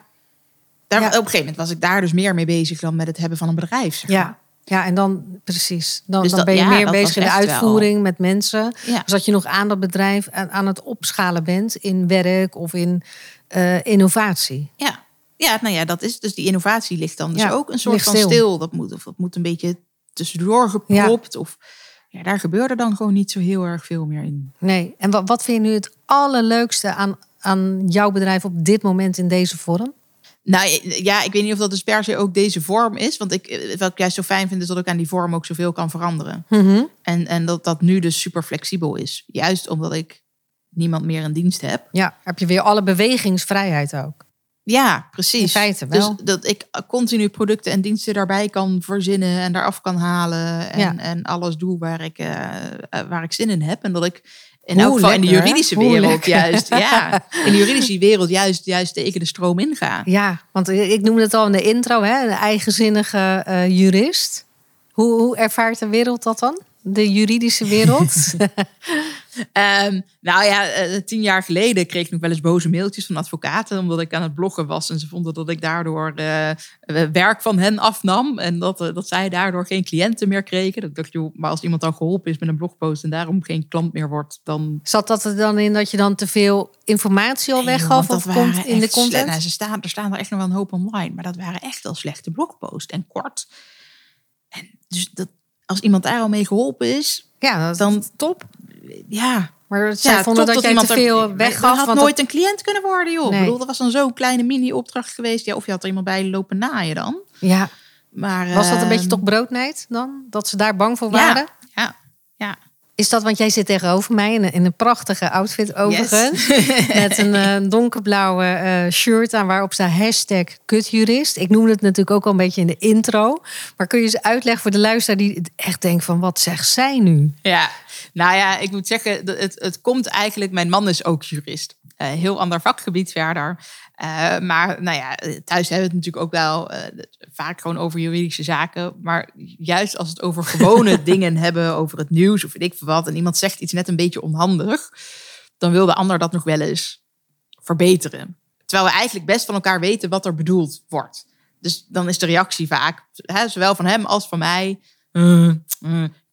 Daar, Ja. Op een gegeven moment was ik daar dus meer mee bezig dan met het hebben van een bedrijf. zeg maar. ja. Ja, en dan precies. Dan, Dus dan ben je ja, meer bezig in de wel- uitvoering met mensen. Ja. Dus dat je nog aan dat bedrijf aan, aan het opschalen bent in werk of in eh, innovatie. Ja. ja, nou ja, dat is dus die innovatie ligt dan dus Ja, ook een soort van stil. stil. Dat moet, of dat moet een beetje tussendoor gepropt. Of ja, daar gebeurde dan gewoon niet zo heel erg veel meer in. Nee. En wat, wat vind je nu het allerleukste aan, aan jouw bedrijf op dit moment in deze vorm? Nou ja, ik weet niet of dat dus per se ook deze vorm is. Want ik, eh, wat ik juist zo fijn vind, is dat ik aan die vorm ook zoveel kan veranderen. En, en dat dat nu dus super flexibel is. Juist omdat ik niemand meer in dienst heb. Ja, heb je weer alle bewegingsvrijheid ook. Ja, precies. In feite wel. Dus dat ik continu producten en diensten daarbij kan verzinnen en daar af kan halen. En, Ja. en alles doe waar ik, eh, eh, waar ik zin in heb. En dat ik in Hoe elk geval in de juridische wereld lekker. juist. Ja, in de juridische wereld juist, juist tegen de stroom inga. Ja, want ik noemde het al in de intro, hè, een eigenzinnige eh, jurist. Hoe, hoe ervaart de wereld dat dan? De juridische wereld? Ehm, nou ja, eh, tien jaar geleden kreeg ik nog wel eens boze mailtjes van advocaten. Omdat ik aan het bloggen was. En ze vonden dat ik daardoor eh, eh, werk van hen afnam. En dat, dat zij daardoor geen cliënten meer kregen. Dat ik dacht, joh, maar als iemand dan geholpen is met een blogpost. En daarom geen klant meer wordt, dan... Zat dat er dan in dat je dan te veel informatie al weggaf? Of komt in de content? nou, ze staan, er staan er echt nog wel een hoop online. Maar dat waren echt wel slechte blogposts. En kort. En dus dat, als iemand daar al mee geholpen is, Ja, dat dan top. Ja, Maar zij Ja, vonden top dat jij te iemand veel Dat weggaf. had want nooit een cliënt kunnen worden, joh. Nee. Ik bedoel, dat was dan zo'n kleine mini-opdracht geweest. Ja, of je had er iemand bij lopen naaien dan. dat- ja. Maar, Was dat een beetje ehm, toch broodnijd dan? Dat ze daar bang voor waren? Ja, ja, ja. Is dat, want jij zit tegenover mij in een, in een prachtige outfit overigens. Met een eh, donkerblauwe eh, shirt aan waarop staat hashtag kutjurist. Ik noemde het natuurlijk ook al een beetje in de intro. Maar kun je eens uitleggen voor de luisteraar die echt denkt van wat zegt zij nu? Ja, nou ja, ik moet zeggen, het, het komt eigenlijk... Mijn man is ook jurist. Eh, heel ander vakgebied verder. Eh, maar nou ja, thuis hebben we het natuurlijk ook wel eh, vaak gewoon over juridische zaken. Maar juist als het over gewone dingen hebben, over het nieuws of weet ik veel wat. En iemand zegt iets net een beetje onhandig. Dan wil de ander dat nog wel eens verbeteren. Terwijl we eigenlijk best van elkaar weten wat er bedoeld wordt. Dus dan is de reactie vaak, hè, zowel van hem als van mij... eh, eh,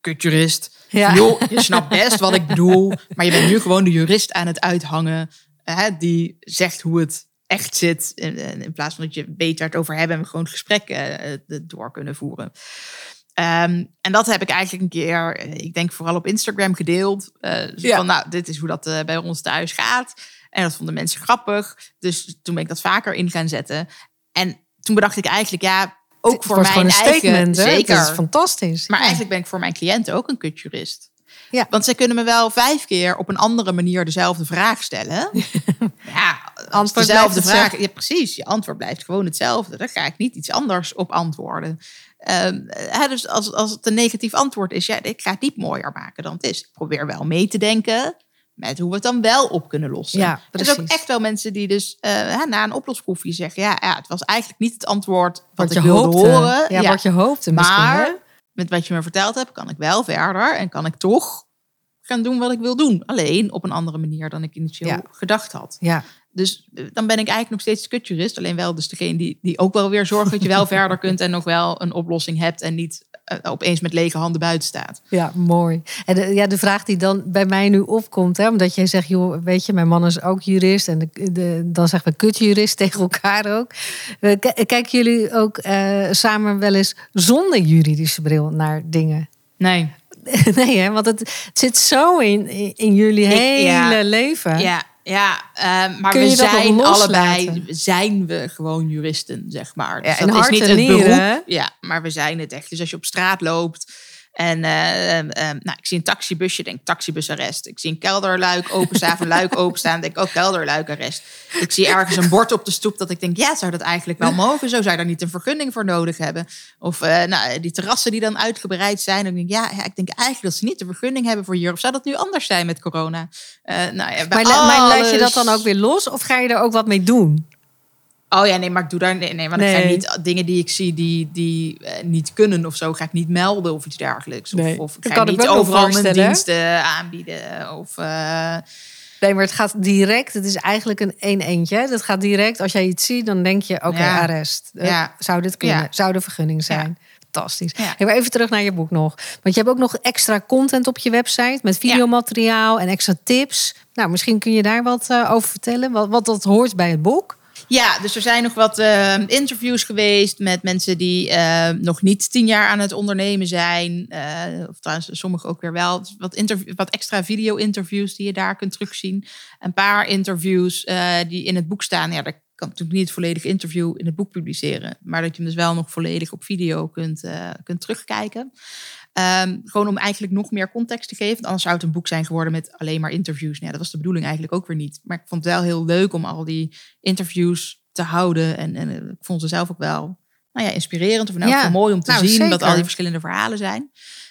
kutjurist. Ja. Joh, je snapt best wat ik bedoel. Maar je bent nu gewoon de jurist aan het uithangen. Hè, die zegt hoe het echt zit. In, in plaats van dat je waar het over hebben. En we gewoon gesprekken eh, door kunnen voeren. Ehm, en dat heb ik eigenlijk een keer, eh, ik denk vooral op Instagram gedeeld. Eh, Ja. Van nou, dit is hoe dat eh, bij ons thuis gaat. En dat vonden mensen grappig. Dus toen ben ik dat vaker in gaan zetten. En toen bedacht ik eigenlijk, ja, ook Het voor mijn gewoon een statement. Zeker. Dat is fantastisch. Maar Ja. eigenlijk ben ik voor mijn cliënten ook een kutjurist. Ja. Want zij kunnen me wel vijf keer op een andere manier dezelfde vraag stellen. ja, Antwoord dezelfde vraag. Ja, precies. Je antwoord blijft gewoon hetzelfde. Daar ga ik niet iets anders op antwoorden. Ehm, dus als, als het een negatief antwoord is, ja, ik ga het niet mooier maken dan het is. Ik probeer wel mee te denken met hoe we het dan wel op kunnen lossen. Ja, er zijn ook echt wel mensen die dus eh, na een oploskoffie zeggen, ja, ja, het was eigenlijk niet het antwoord wat, wat ik je wilde hoopte. horen. Ja, wat je hoopte misschien. hè? Maar met wat je me verteld hebt, kan ik wel verder en kan ik toch gaan doen wat ik wil doen. Alleen op een andere manier dan ik initieel Ja. gedacht had. Ja. Dus eh, dan ben ik eigenlijk nog steeds kutjurist. Alleen wel dus degene die, die ook wel weer zorgt dat je wel verder kunt en nog wel een oplossing hebt en niet opeens met lege handen buiten staat. Ja, mooi. En de, ja, de vraag die dan bij mij nu opkomt, hè, omdat jij zegt, joh, weet je, mijn man is ook jurist en de, de, dan zeggen we kutjurist tegen elkaar ook. Eh, Kijken jullie ook eh, samen wel eens zonder juridische bril naar dingen? Nee. Nee, hè? want het, het zit zo in, in, jullie Ik- hele ja. leven. Ja, ja eh, maar we zijn allebei, zijn we gewoon juristen, zeg maar. Dus Ja, dat is niet het beroep. Ja, maar we zijn het echt. Dus als je op straat loopt En eh, eh, eh, nou, ik zie een taxibusje, denk taxibusarrest. Ik zie een kelderluik openstaan, een luik openstaan, denk ook kelderluikarrest. Ik zie ergens een bord op de stoep dat ik denk, ja, zou dat eigenlijk wel mogen? Zo zou je daar niet een vergunning voor nodig hebben. Of eh, nou, die terrassen die dan uitgebreid zijn. Dan denk ik, ja, ja, ik denk eigenlijk dat ze niet de vergunning hebben voor hier. Of zou dat nu anders zijn met corona? Eh, nou ja, Maar, la- maar laat je dat alles- dan ook weer los of ga je er ook wat mee doen? Oh ja, nee, maar ik doe daar nee, nee want ik ga niet dingen die ik zie die, die eh, niet kunnen of zo, ga ik niet melden of iets dergelijks. Of, Nee, of ik ga kan niet overal mijn diensten aanbieden. Of eh, Nee, maar het gaat direct. Het is eigenlijk een één eentje. Dat gaat direct. Als jij iets ziet, dan denk je, oké, Ja. arrest. Eh, Ja. Zou dit kunnen? Ja. Zou de vergunning zijn? Fantastisch. Ja. Hey, maar even terug naar je boek nog. Want je hebt ook nog extra content op je website met videomateriaal en extra tips. Nou, misschien kun je daar wat over vertellen. Wat, wat dat hoort bij het boek. Ja, dus er zijn nog wat eh, interviews geweest met mensen die eh, nog niet tien jaar aan het ondernemen zijn. Eh, of trouwens, sommigen ook weer wel. Dus Wat, wat extra video-interviews die je daar kunt terugzien. Een paar interviews die in het boek staan. Ja, daar kan natuurlijk niet het volledige interview in het boek publiceren. Maar dat je hem dus wel nog volledig op video kunt, kunt terugkijken. Ehm, gewoon om eigenlijk nog meer context te geven. Want anders zou het een boek zijn geworden met alleen maar interviews. Nou, ja, dat was de bedoeling eigenlijk ook weer niet. Maar ik vond het wel heel leuk om al die interviews te houden. En, en eh, ik vond ze zelf ook wel nou ja, inspirerend. Of nou, Ja, mooi om te nou, zien zeker. wat al die verschillende verhalen zijn.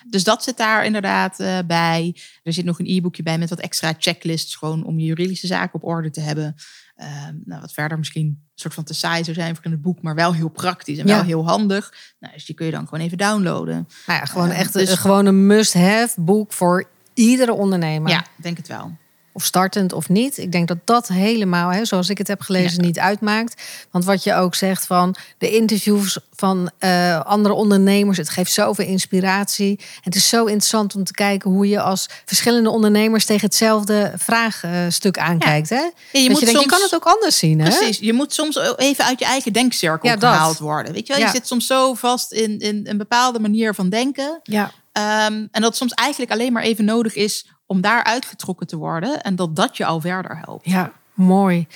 Dus dat zit daar inderdaad eh, bij. Er zit nog een e-boekje bij met wat extra checklists. Gewoon om je juridische zaken op orde te hebben. Ehm, nou, wat verder misschien een soort van te saai zou zijn voor in het boek. Maar wel heel praktisch en Ja. wel heel handig. Nou, dus die kun je dan gewoon even downloaden. Nou ja, gewoon Eh, echt dus- een, gewoon een must-have boek voor iedere ondernemer. Ja, denk het wel. Of startend of niet. Ik denk dat dat helemaal, hè, zoals ik het heb gelezen, niet uitmaakt. Want wat je ook zegt van de interviews van eh, andere ondernemers. Het geeft zoveel inspiratie. Het is zo interessant om te kijken hoe je als verschillende ondernemers tegen hetzelfde vraagstuk aankijkt. Hè? Ja, Je, je, je, moet denkt, soms, je kan het ook anders zien. Hè? Precies, je moet soms even uit je eigen denkcirkel gehaald worden. Weet je wel, je zit soms zo vast in, in een bepaalde manier van denken. Ja. Ehm, en dat soms eigenlijk alleen maar even nodig is om daar uitgetrokken te worden. En dat dat je al verder helpt. Ja, mooi.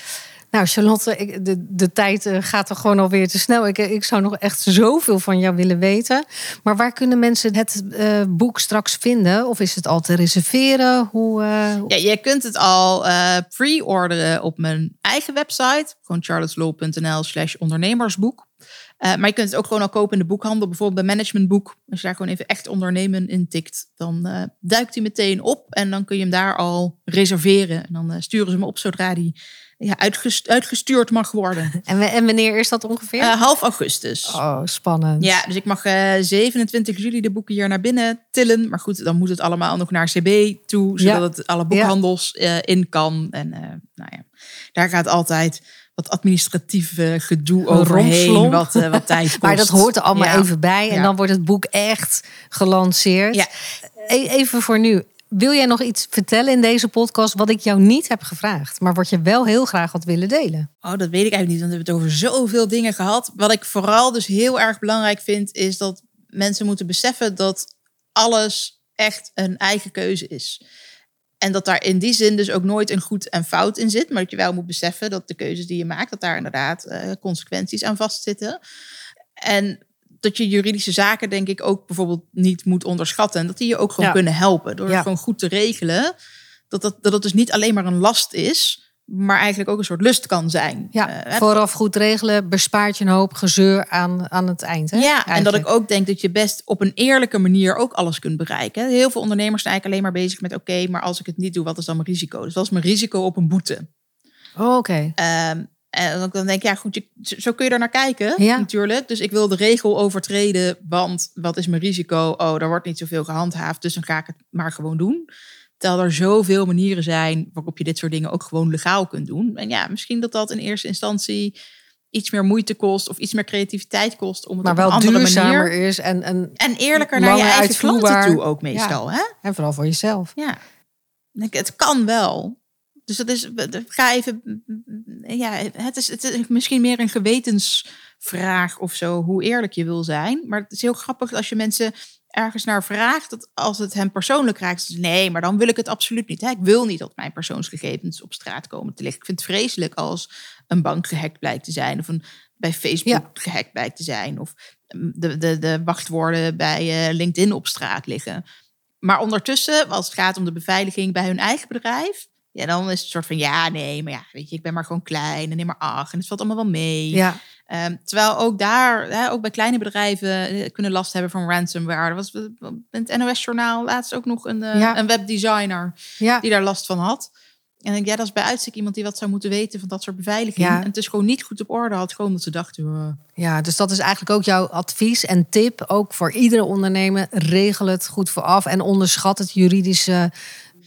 Nou, Charlotte, ik, de, de tijd eh, gaat er gewoon alweer te snel. Ik, ik zou nog echt zoveel van jou willen weten. Maar waar kunnen mensen het eh, boek straks vinden? Of is het al te reserveren? Hoe, eh, Ja, je kunt het al pre-orderen op mijn eigen website. Gewoon charlotteslow.nl slash ondernemersboek. Eh, maar je kunt het ook gewoon al kopen in de boekhandel. Bijvoorbeeld bij Managementboek. Als je daar gewoon even echt ondernemen intikt. Dan eh, duikt hij meteen op. En dan kun je hem daar al reserveren. En dan eh, sturen ze hem op zodra die ja, uitgest- uitgestuurd mag worden. en, en wanneer is dat ongeveer? Half augustus. oh, spannend. Ja, dus ik mag eh 27 juli de boeken hier naar binnen tillen. Maar goed, dan moet het allemaal nog naar CB toe, zodat Ja. het alle boekhandels in kan. En nou ja, daar gaat altijd wat administratief eh, gedoe overheen, wat, eh, wat tijd kost. Maar dat hoort er allemaal Ja. even bij. En Ja. dan wordt het boek echt gelanceerd. Ja. E- Even voor nu. Wil jij nog iets vertellen in deze podcast wat ik jou niet heb gevraagd, maar wat je wel heel graag had willen delen? Oh, dat weet ik eigenlijk niet, want we hebben het over zoveel dingen gehad. Wat ik vooral dus heel erg belangrijk vind, is dat mensen moeten beseffen dat alles echt een eigen keuze is. En dat daar in die zin dus ook nooit een goed en fout in zit. Maar dat je wel moet beseffen dat de keuzes die je maakt, dat daar inderdaad eh, consequenties aan vastzitten. En dat je juridische zaken, denk ik, ook bijvoorbeeld niet moet onderschatten. En dat die je ook gewoon Ja. kunnen helpen. Door Ja. het gewoon goed te regelen. Dat, dat, dat het dus niet alleen maar een last is, maar eigenlijk ook een soort lust kan zijn. Ja, Eh, vooraf goed regelen bespaart je een hoop gezeur aan, aan het eind. Hè? ja, en dat ik ook denk dat je best op een eerlijke manier ook alles kunt bereiken. Heel veel ondernemers zijn eigenlijk alleen maar bezig met: oké, maar als ik het niet doe, wat is dan mijn risico? Dus wat is mijn risico op een boete? Oh, Oké. Ehm, en dan denk ik, ja, goed, je, zo- kun je er naar kijken, Ja. natuurlijk. Dus ik wil de regel overtreden, want wat is mijn risico? Oh, er wordt niet zoveel gehandhaafd, dus dan ga ik het maar gewoon doen. Terwijl er zoveel manieren zijn waarop je dit soort dingen ook gewoon legaal kunt doen. En ja, misschien dat dat in eerste instantie iets meer moeite kost of iets meer creativiteit kost om het Maar op een wel andere duurzamer manier is en, en, en eerlijker naar je eigen klanten toe ook meestal. Hè? en vooral voor jezelf. Ja, het kan wel. Dus dat is, ga even, ja, het is, het is misschien meer een gewetensvraag of zo, hoe eerlijk je wil zijn. Maar het is heel grappig als je mensen ergens naar vraagt, dat als het hen persoonlijk raakt, dus nee, maar dan wil ik het absoluut niet. Hè? Ik wil niet dat mijn persoonsgegevens op straat komen te liggen. Ik vind het vreselijk als een bank gehackt blijkt te zijn of een bij Facebook Ja. gehackt bij te zijn. Of de, de, de wachtwoorden bij eh, LinkedIn op straat liggen. Maar ondertussen, als het gaat om de beveiliging bij hun eigen bedrijf. Ja, dan is het soort van ja, nee, maar ja, weet je, ik ben maar gewoon klein en neem maar ach. En het valt allemaal wel mee. Ja, Ehm, terwijl ook daar, hè, ook bij kleine bedrijven, eh, kunnen last hebben van ransomware. Er was eh, in het NOS-journaal laatst ook nog een, eh, Ja. een webdesigner ja. die daar last van had. En denk, ja, dat is bij uitstek iemand die wat zou moeten weten van dat soort beveiliging. Ja. En het is gewoon niet goed op orde had. Gewoon dat ze dachten, uh, Ja, dus dat is eigenlijk ook jouw advies en tip, ook voor iedere ondernemer. Regel het goed vooraf en onderschat het juridische.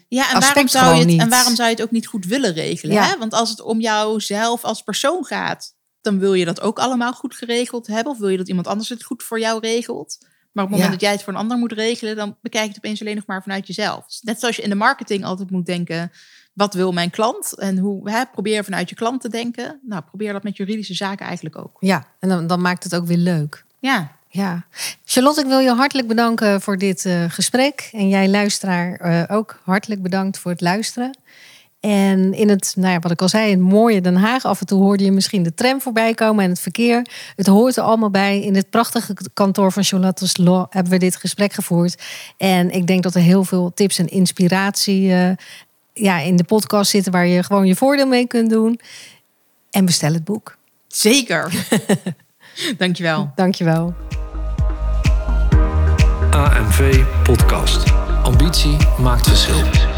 Ja, en Aspect waarom, zou je het, niet. en waarom zou je het ook niet goed willen regelen? Ja. Hè? Want als het om jouzelf als persoon gaat, dan wil je dat ook allemaal goed geregeld hebben. Of wil je dat iemand anders het goed voor jou regelt. Maar op het moment Ja. dat jij het voor een ander moet regelen, dan bekijk je het opeens alleen nog maar vanuit jezelf. Dus net zoals je in de marketing altijd moet denken, wat wil mijn klant? En hoe hè, probeer vanuit je klant te denken. Nou, probeer dat met juridische zaken eigenlijk ook. Ja, en dan, dan maakt het ook weer leuk. Ja, Ja. Charlotte, ik wil je hartelijk bedanken voor dit eh, gesprek. En jij luisteraar eh, ook hartelijk bedankt voor het luisteren. En in het, nou ja, wat ik al zei, in het mooie Den Haag, af en toe hoorde je misschien de tram voorbij komen en het verkeer. Het hoort er allemaal bij. In het prachtige kantoor van Charlotte's Law hebben we dit gesprek gevoerd. En ik denk dat er heel veel tips en inspiratie eh, ja, in de podcast zitten waar je gewoon je voordeel mee kunt doen. En bestel het boek. zeker. Dankjewel. Dankjewel. AMV Podcast. Ambitie maakt verschil.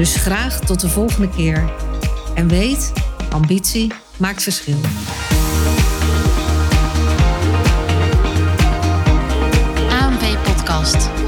Dus graag tot de volgende keer. En weet, ambitie maakt verschil. Podcast.